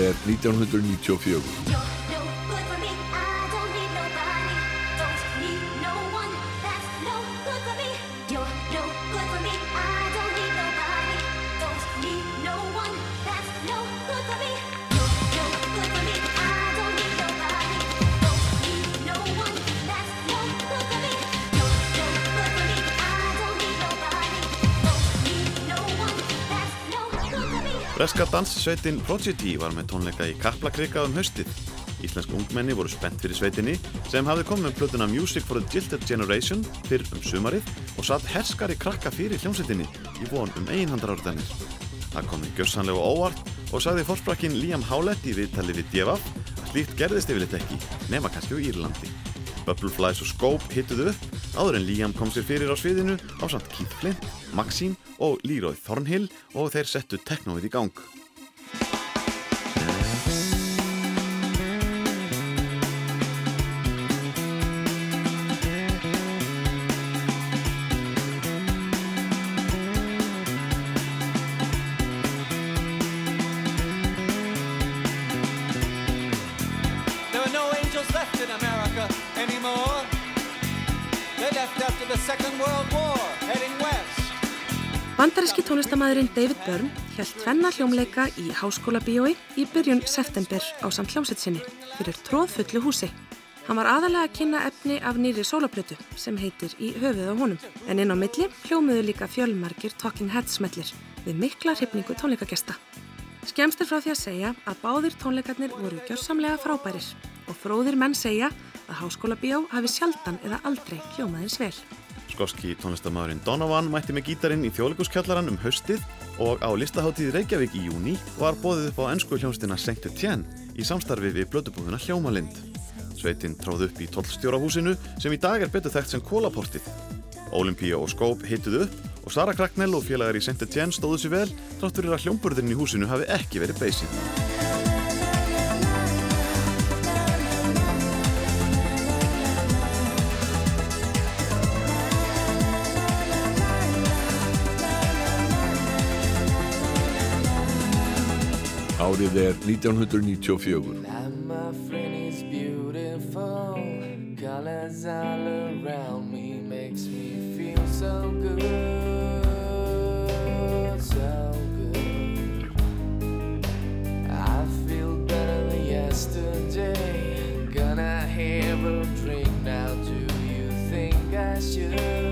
Er 1994. Breska danssveitin Prodigy var með tónleika í Kaplakrika um haustið. Íslensk ungmenni voru spennt fyrir sveitinni sem hafði komið með plötuna Music for the Gilded Generation fyrr um sumarið og satt herskari krakka fyrir hljómsveitinni í von um einhandrarðanir. Það komið gjörsanlega óvart og sagði fórsprakkin Liam Howlett í viðtali við Djefaf að slíkt gerðist yfirleitt ekki, nema kannski á Írlandi. Bubbleflies og Scope hittuðu upp áður en Liam kom sér fyrir á sviðinu á samt Keith Flint, Maxine og Leroy Thornhill og þeir settu teknóið í gang. Bandaríski tónlistamæðurinn David Byrne held tvenna hljómleika í Háskóla Bíói í byrjun september á samt hljómsett sinni fyrir tróðfullu húsi. Hann var aðalega að kynna efni af nýri sólaplötu sem heitir Í höfuð á honum. En inn á milli hljómuðu líka fjölmarkir Talking Heads smellir við mikla hrifningu tónleikagesta. Skemst er frá því að segja að báðir tónleikarnir voru gjörsamlega frábærir og fróðir menn segja að Háskóla Bíó hafi sjaldan eða aldrei hljómaðins vel. Skoski tónlistamæðurinn Donovan mætti með gítarinn í þjóðleikuskjallaran um haustið og á listaháttíð Reykjavík í júni var bóðið upp á ennsku hljómsdina Saint Etienne í samstarfi við blödubúðuna Hljómalind. Sveitin tróð upp í tollstjórahúsinu sem í dag er betur þekkt sem kólaportið. Olympia og Skóp hittuðu upp og Sara Kraknell og félagar í Saint Etienne stóðu sér vel trátt fyrir að hljómburðurinn í húsinu hafi ekki verið beysið. Feel better than yesterday. Gonna have a drink now. Do you think I should?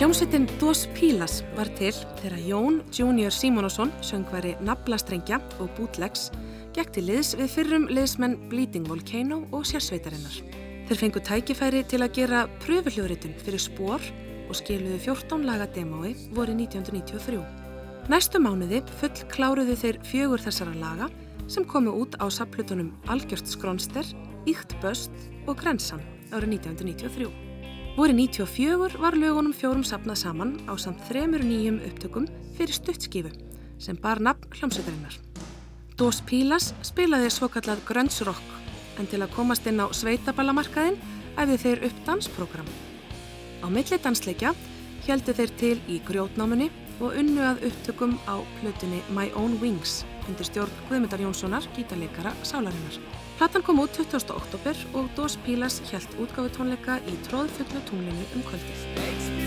Hljómsveitin Dos Pilas var til þegar Jón Junior Simonosson, söngvari Nablastrengja og Bootlegs, gekk til liðs við fyrrum liðsmenn Bleeding Volcano og sérsveitarinnar. Þeir fengu tækifæri til að gera pröfuhljóðritun fyrir spór og skiluðu 14 laga demói voru 1993. Næstu mánuði full kláruðu þeir fjögur þessara laga sem komu út á saplutunum Algjörst Skronster, Íkt Böst og Grensan árið 1993. Voru 94 var lögunum fjórum sapnað saman á samt þremur nýjum upptökum fyrir stuttskifu sem bar nafn hljómsveitarinnar. Dos Pilas spilaði svokallað grönnsrock en til að komast inn á sveitaballamarkaðin æfðu þeir upp dansprogram. Á milli dansleikja heldu þeir til í grjótnámunni og unnu að upptökum á plötunni My Own Wings undir stjórn Guðmyndar Jónssonar, gítarleikara Sálarinnar. Platan kom út 20. oktober og Dos Pilas hjælt útgáfu tónleika í tróðfullu tunglinu um kvöldið.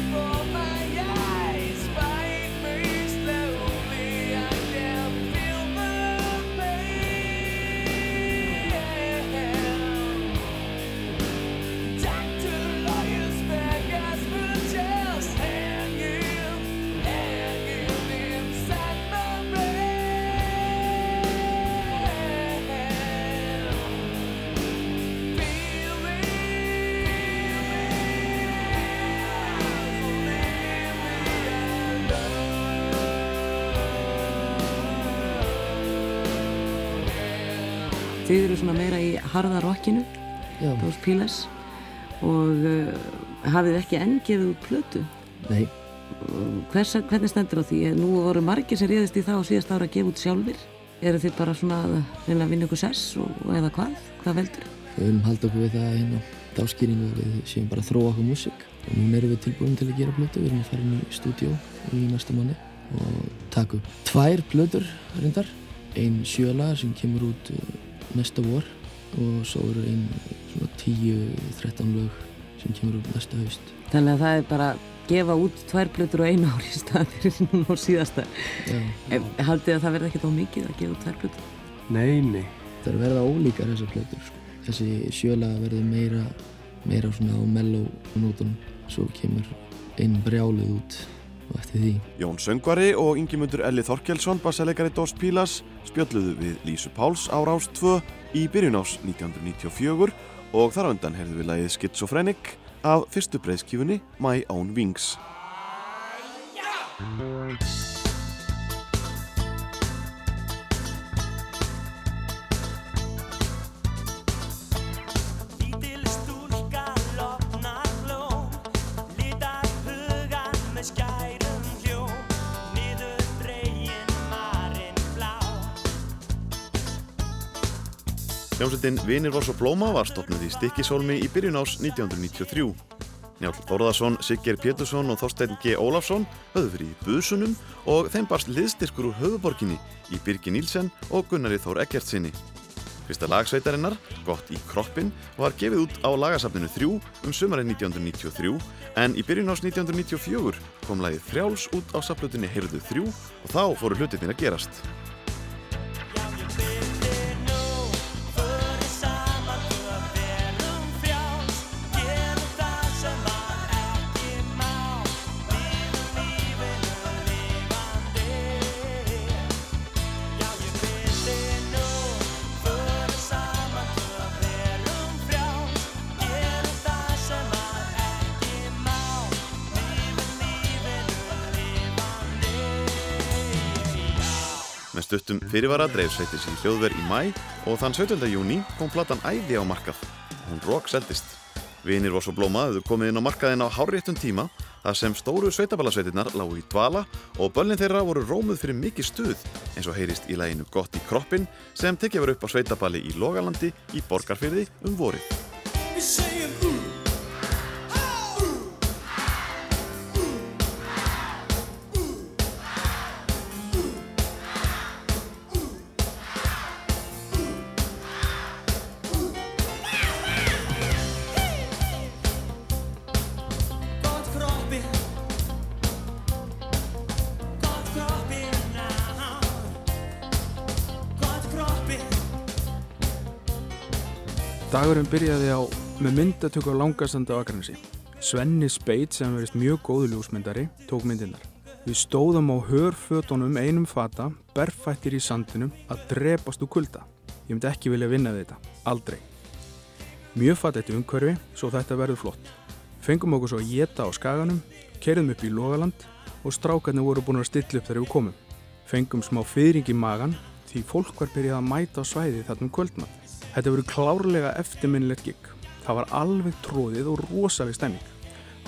Þið eru svona meira í harða rockinu, Dos Pilas og uh, hafið ekki enn gefið plötu. Nei. Hvers, hvernig stendur á því? Nú voru margir sem réðist í það á síðast ára að gefa út sjálfur. Eru þið bara svona að reyna að vinna ykkur sess og, og eða hvað? Hvað veldur? Við viljum halda okkur við það hérna dáskýringu við séum bara að þróa okkur músík og núna erum við tilbúin til að gera plötu, við erum að fara inn í stúdíó í næsta manni og taka upp tvær plötur reyndar, ein sjölagar sem kemur út uh, næsta vor og svo eru ein svona 10-13 lög sem kemur út næsta haust. Þannig að það er bara að gefa út tvær plötur á einu ári í stað fyrir núna á síðasta. Haldið að það verði ekkert á mikið að gefa út tvær plötur? Nei, nei. Það er verða ólíkar þessar plötur. Sko. Þessi sjölaga verður meira, meira svona á mellow nótunum. Svo kemur inn brjálið út og eftir því. Jón Söngvari og Ingimundur Elli Þorkelsson, bassaleikari Dos Pilas, spjölluðu við Lísu Páls á Rás 2 í byrjun ás 1994 og þar á undan heyrðu við lagið Schizophrenic af fyrstu breyðskífunni My Own Wings. Hljómsveitin Vinir Voss og Blóma var stopnuð í Stikkisólmi í byrjun ás 1993. Njál Þórðarsson, Sigger Pétursson og Þorstein G. Ólafsson höfðu fyrir í busunum og þeim barst liðstyrkur úr höfuborginni í Birgi Nílsen og Gunnari Þór Eggertsinni. Fyrsta lagsveitarinnar, Gott í kroppin, var gefið út á lagasafninu 3 um sumarið 1993 en í byrjun ás 1994 kom lagið Frjáls út á saflutinni Heyrðu 3 og þá fóru hlutirnir að gerast. Stuttum fyrirvara dreif sveitis í hljóðver í mæ og þann 17. júni kom platan Æði á markað. Hún rock seldist. Vinir Voss og Blóma höfðu komið inn á markaðin á háréttum tíma þar sem stóru sveitaballasveitirnar lágu í dvala og börnin þeirra voru rómuð fyrir mikið stuð eins og heyrist í læginu Gott í kroppin sem tekið var upp á sveitaballi í Logalandi í Borgarfyrði um vorið. Dagurinn byrjaði á með myndatöku á langasandi á Akranesi. Svenni Speit sem verist mjög góðu ljósmyndari tók myndirnar. Við stóðum á hörfötunum einum fata, berfættir í sandinum að drepast úr kulda. Ég myndi ekki vilja vinna við þetta. Aldrei. Mjög fatt eitt umhverfi, svo þetta verður flott. Fengum okkur svo að geta á skaganum, kerðum upp í Logaland og strákarnir voru búin að stilla upp þegar við komum. Fengum smá fyrring í magan því fólk var byrjað að mæta á svæði þarna um kvöldmatt. Þetta voru klárlega eftirminnilegt gig. Það var alveg tróðið og rosaleg stemming.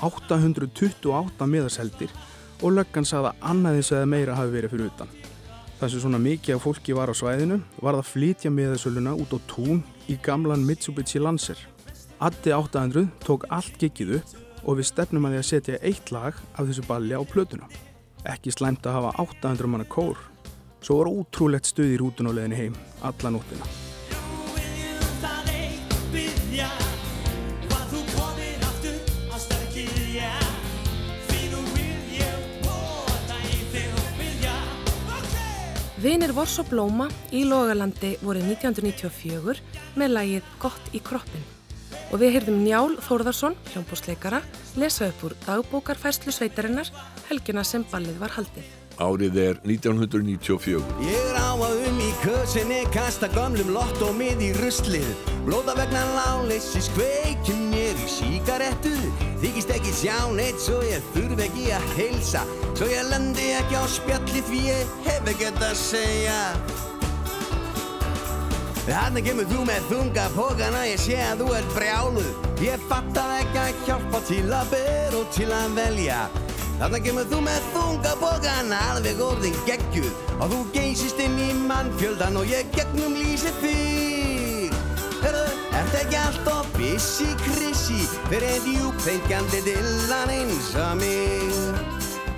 828 miðarseldir og löggan sagði að annaðins eða meira hafi verið fyrir utan. Það sem svona mikið af fólki var á svæðinu var að flytja miðarsöluna út á tún í gamlan Mitsubishi Lancer. Addi 800 tók allt giggið upp og við stefnum að því að setja eitt lag af þessu balli á plötuna. Ekki slæmt að hafa 800 manna kór. Svo var ótrúlegt stuð í rútun og leðinni heim alla nóttina. Byrja Var þú komin aftur á sterkirja Því nú vil ég bóta í þig og vilja Vinir Voss og Blóma í Logalandi voru 1994 með lagið Gott í kroppin. Og við heyrðum Njál Þórðarsson, hljómbúsleikara, lesa upp úr dagbókarfæslu sveitarinnar helgina sem ballið var haldið. Árið er 1994. Ég ráfa um í kösinni, kasta gömlum lott og mið í ruslið. Blóta vegna láleysis, kveikjum mér í síkarettu Þykist ekki sjá neitt svo ég þurf ekki að heilsa. Svo ég lendi ekki á spjalli því ég hef ekkert að segja. Þarna kemur þú með þunga pókana, ég sé að þú ert brjáluð. Ég fattar ekki að hjálpa til að bera og til að velja Þarna kemur þú með þunga pókana, alveg orðin geggjuð. Og þú geysist inn í mannfjöldan og ég gegnum lýsi þig Hörðu, ert ekki alltaf bissi krissi Fyrir einn djúpfengjandi dillan eins og mig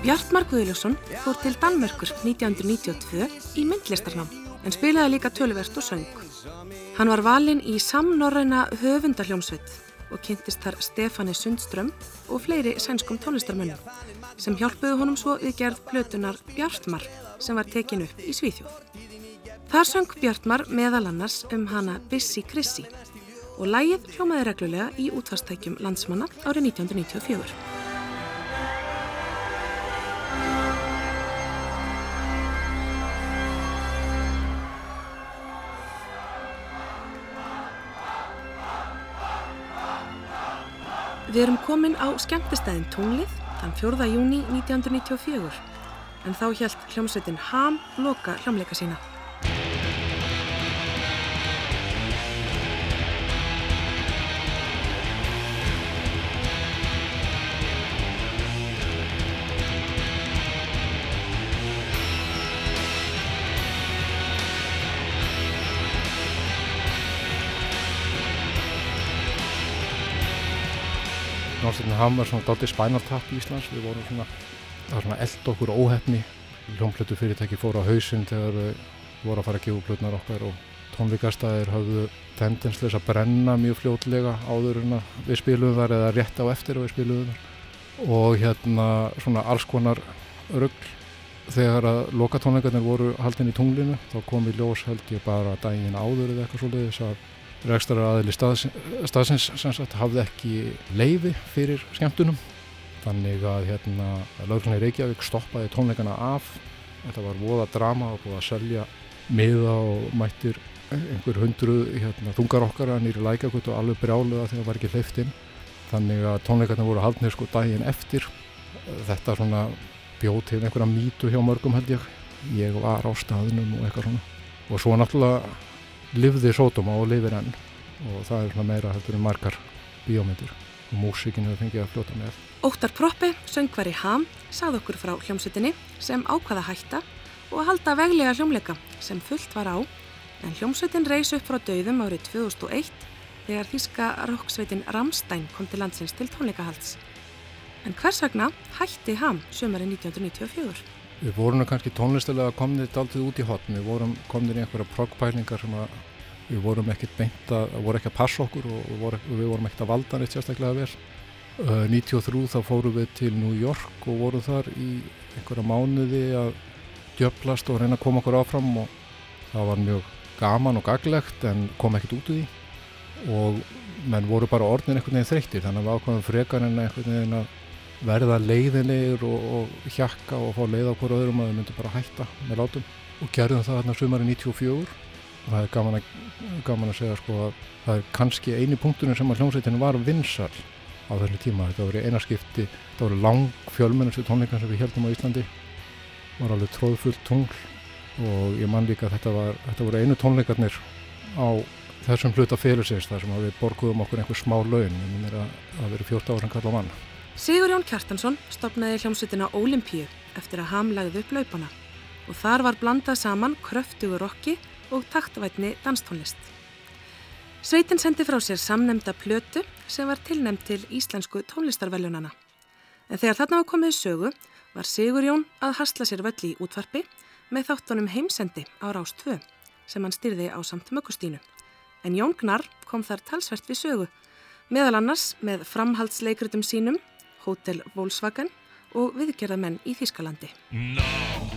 Bjartmar Guðljósson fór til Danmörkur 1992 í myndlistarnám en spilaði líka tölverst og söng. Hann var valinn í samnorræna höfundarhljómsveit og kynntist þar Stefani Sundström og fleiri sænskum tónlistarmönnum sem hjálpuðu honum svo við gerð plötunar Bjartmar sem var tekin upp í Svíþjóð. Þar sang Bjartmar meðal annars um hana Bissi Krissi og lægið hljómaði reglulega í útvastækjum landsmanna árið 1994. Við erum komin á skemmtistæðin Tunglið þann 4. júni 1994 en þá hjælt hljómsveitin Ham loka hljómleika sína. Hljómsveitin Ham er svona dálítið Spinal Tap í Íslands. Við vorum svona, það var svona eld okkur óhefni. Hljómplötu fyrirtæki fóru á hausinn þegar við voru að fara að gefa plötunar okkar og tónleikastæðir hafðu tendensleis að brenna mjög fljótlega áður en við spilum þar eða rétt á eftir og við spilum þar. Og hérna svona alls konar rugg þegar að lokatónleikarnir voru haldin í tunglinu þá kom í ljós held ég bara daginn áður eða eitthvað svolítið að Rekstar aðili staðsins, staðsins sagt hafði ekki leiði fyrir skemmtunum. Þannig að hérna í Reykjavík stoppaði tónleikana af. Þetta var voða drama og búið að selja miða og mættir einhver hundru hérna, þungarokkara nýri lækakut og alveg brjáluða þegar það var ekki hleyftinn þannig að tónleikarna voru haldnir sko daginn eftir. Þetta svona bjóð til einhverja mýtu hjá mörgum held ég. Ég var á staðinum og eitthvað svona. Og svo náttúrulega lifði sótuma og lifir enn og það er svona meira heldur en margar bíómyndir og músikin hefur fengið að fljóta með. Óttar Proppi, söngvari Ham, sagði okkur frá hljómsveitinni sem ákvaða hætta og að halda veglega hljómleika sem fullt var á en hljómsveitin reys upp frá döðum árið 2001 þegar þíska roksveitin Ramstein kom til landsins til tónleikahalds. En hvers vegna hætti Ham sömari 1994? Við vorum kannski tónlistilega komnið daldið út í hotn, við vorum komnið í einhverja proggpælingar sem að við vorum ekkert beint að, voru ekki að passa okkur og við vorum, við vorum ekkert að valda neitt sérstaklega vel. Uh, 93 þá fórum við til New York og vorum þar í einhverja mánuði að djöplast og reyna að koma okkur áfram og það var mjög gaman og gaglegt en kom ekkert út úr því og menn voru bara orðin einhvern veginn þreyttir þannig að við ákvæmum frekar en einhvern veginn að verða leiðinlegur og, og hjakka og fá leið á hverju öðrum að þau myndu bara hætta með látum. Og gerðum það þarna sumari 94 og það er gaman að, gaman að segja sko að það er kannski eini punkturinn sem að hljómsveitinu var vinsal á þessu tíma. Þetta voru einaskipti, þetta voru lang fjölmennastu tónleikar sem við heldum á Íslandi. Var alveg tróðfullt tungl. Og ég man líka að þetta, var, þetta voru einu tónleikarnir á þessum hluta félagsins þar sem við borguðum okkur einhver smá laun, ég minn er að það veri 14 ára kall á mann Sigur Jón Kjartansson stopnaði hljómsveitina Ólimpíu eftir að ham lagði upp laupana og þar var blandað saman kröftugur rocki og taktvætni danstónlist. Sveitin sendi frá sér samnemda plötu sem var tilnemd til íslensku tónlistarveljunana. En þegar þarna var komið sögu var Sigur Jón að hasla sér völl í útvarpi með þáttunum heimsendi á Rás 2 sem hann styrði á samt mögustínu. En Jón Gnar kom þar talsvert við sögu, meðal annars með framhaldsleikrutum sínum Hotel Volkswagen og viðgerðamenn í Þískalandi. To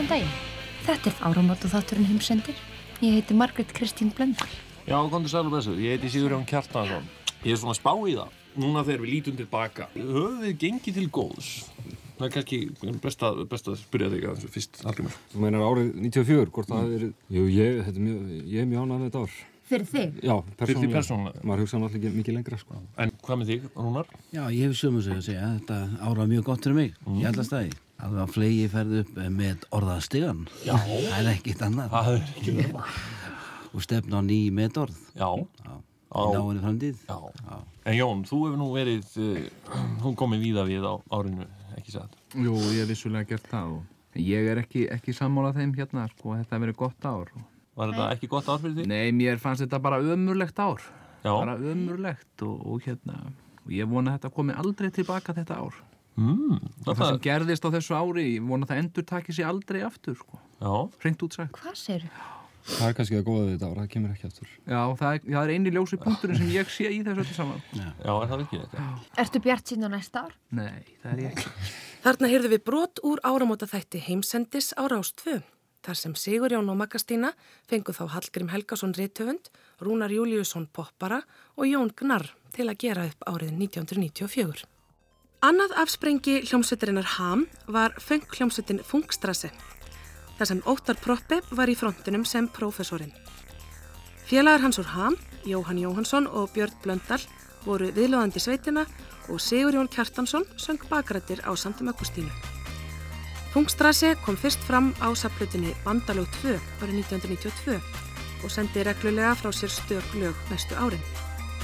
Góðan daginn. Þetta er áramót og þátturinn heimsendir. Ég heiti Margret Kristín Blöndal. Já, kontur sælu bessu, ég heiti Sigurjón Kjartansson. Ég er svona spá í það. Núna þegar við lítum tilbaka, höfum við gengið til góðs? Það er kannski best að, best að spyrja þig að þessu fyrst Hallgrímur. Þú meinar árið 94, hvort það er, jú, ég, þetta er mjög, ég er mjög ánægð með þetta ár. Fyrir þig? Já, Fyrir því persónulega? Maður hugsa náttúrulega ekki mikið lengra, sko. En hvað með þig, Rúnar? Já, ég hef sömu sig að segja, þetta ára mjög gott fyrir mig, Mm. ég held að stæði. Alveg að flegi ferði upp með orðastigan. Já. Það er ekkit annað. Það er ekki verið. Og stefna á ný metorð. Já. Já. Á- Í náinni framtíð. Já. En Jón, þú hefur nú verið, uh, hún komið víða við á árinu, ekki satt? Jú, ég hef vissulega gert það og ég er ekki, ekki sammálað þeim hérna, sko, þetta hefur verið gott ár. Var þetta ekki gott ár fyrir því? Nei, mér fannst þetta bara ömurlegt ár. Já. Bara ömurlegt og, og hérna, og ég vona að þetta komi aldrei tilbaka þetta ár mm, og það sem gerðist á þessu ári ég vona að það endur taki sér aldrei aftur sko. hreint útsagt Hvað segir Það er kannski að góða við þetta ára, það kemur ekki aftur. Já, það er, það er eini ljósi punkturinn sem ég sé í þessu öllu saman Já, er það ekki þetta? Ertu bjart sín á næsta ár? Nei, það er ég ekki Þarna heyrðu við brot úr áramóta þætti heimsendis á Rás 2. Þar sem Sigurjón og Magastína fengu þá Hallgrim Helgason Rithöfund, Rúnar Júliusson Poppara og Jón Gnarr til að gera upp árið 1994. Annað afsprengi hljómsveitarinnar Ham var feng hljómsveitin Fungstrase. þar sem Óttar Proppe var í frontinum sem prófessorinn. Félagar hans úr Ham, Jóhann Jóhansson og Björn Blöndal voru viðlóðandi sveitina og Sigurjón Kjartansson söng bakrættir á samtum Augustínu. Fungstrase kom fyrst fram á saplutinni Bandalög 2 árið 1992 og sendi reglulega frá sér stök lög næstu árin.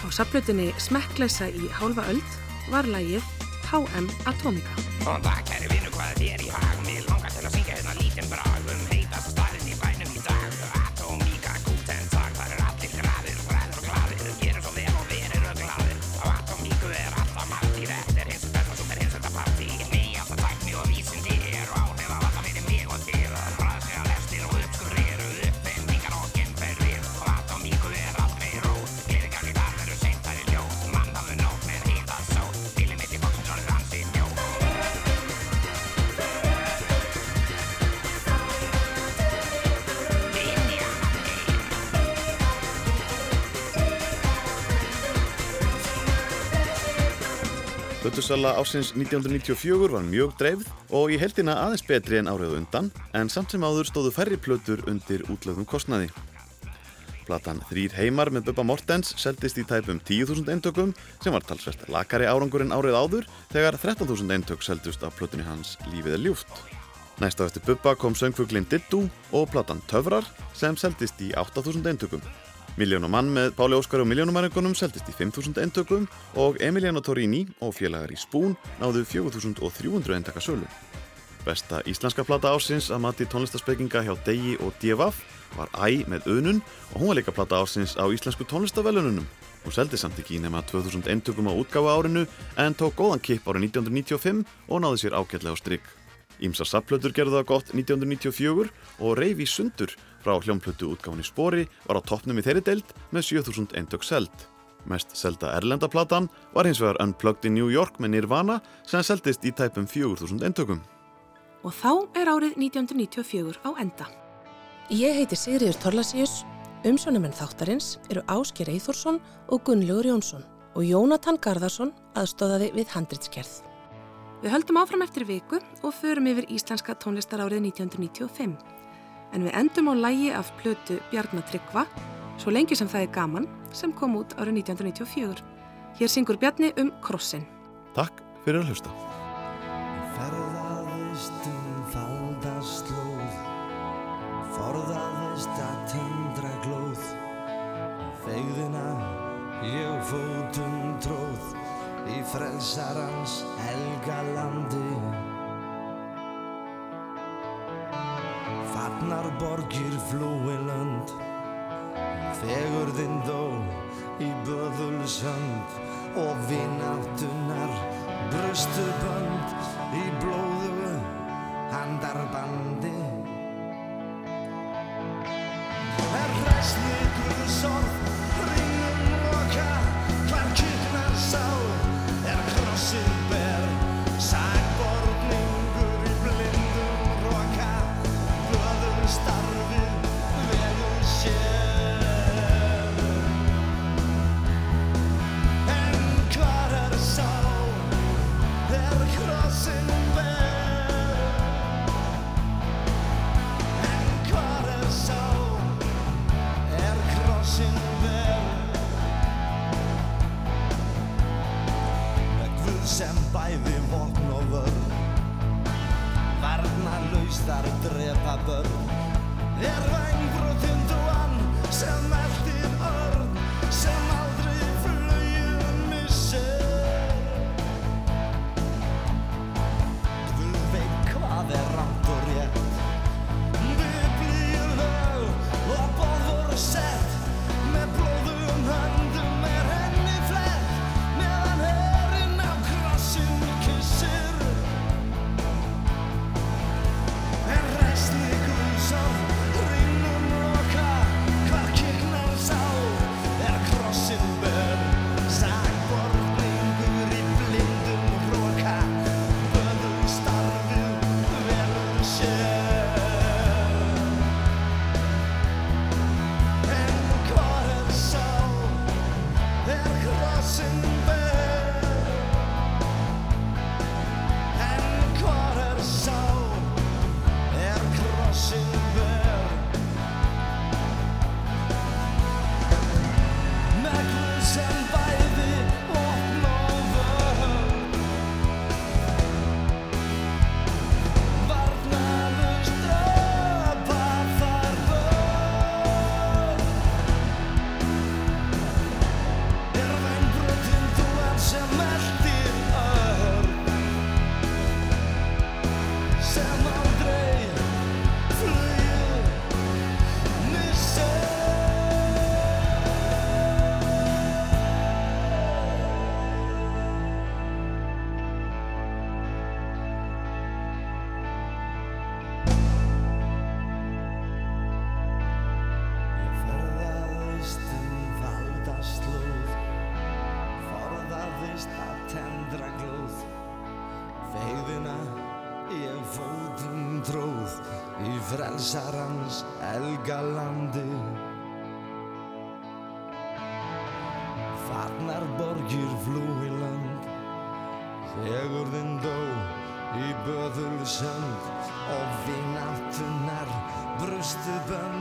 Á saplutinni Smekkleisa í hálfa öld var lagið HM Atomica. Góðan dag, kæri vinnu, hvað er þér í hag? Plötusala ásins 1994 var mjög dreifð og í heldina aðeins betri en árið undan en samt sem áður stóðu færri plötur undir útlöfum kostnaði. Platan Þrýr heimar með Bubba Mortens seldist í tæpum 10.000 eintökum sem var talsvert lakari árangur en árið áður þegar 13.000 eintök seldust af plötunni hans Lífið er ljúft. Næst á eftir Bubba kom söngfuglinn Dittu og platan Töfrar sem seldist í 8.000 eintökum. Miljónum mann með Páli Óskar og miljónumæringunum seldist í 5.000 eintökum og Emiliano Torrini og félagar í Spún náðu 4.300 eintaka sölu. Besta íslenska plata ásins að mati tónlistarspekinga hjá Degi og Devaf var Æ með Unun og hún var líka plata ásins á íslensku tónlistavelununum. Hún seldi samt ekki í nema 2000 eintökum á útgáfa árinu en tók góðan kipp árið 1995 og náði sér ágætlega á strikk. Ímsar sapplötur gerðu það gott 1994 og Reyfi Sundur frá hljómplötu útgáfan í spori var á toppnum í þeirri deild með 7000 eintök seld. Mest selda erlendaplatan var hins vegar Unplugged in New York með Nirvana sem seldist í tæpum 4000 eintökum. Og þá er árið 1994 á enda. Ég heiti Sigriður Torlasíus, umsjónumenn þáttarins eru Ásker Eithórsson og Gunnlaugur Jónsson og Jónatan Garðarsson aðstóðaði við handritskerð. Við höldum áfram eftir viku og förum yfir íslenska tónlistarárið 1995. En við endum á lægi af plötu Bjarnatryggva, svo lengi sem það er gaman, sem kom út árið 1994. Hér syngur Bjarni um krossin. Takk fyrir að hlusta. Ferðaðist um faldaslóð Forðaðist að tindra glóð Fegðina ég fótum tróð Í frelsarans helga landi Farnar borgir flúi lönd Fegurðin dó í böðulsönd Og vináttunar brustu bönd í blóðugu handarbandi. Er hræsnigur sorg, ringum loka, hvar kyrnar sá, elgalandi Farnar borgir flúi land Fegurðin dó í böðul sönd og vináttunar brustu bönd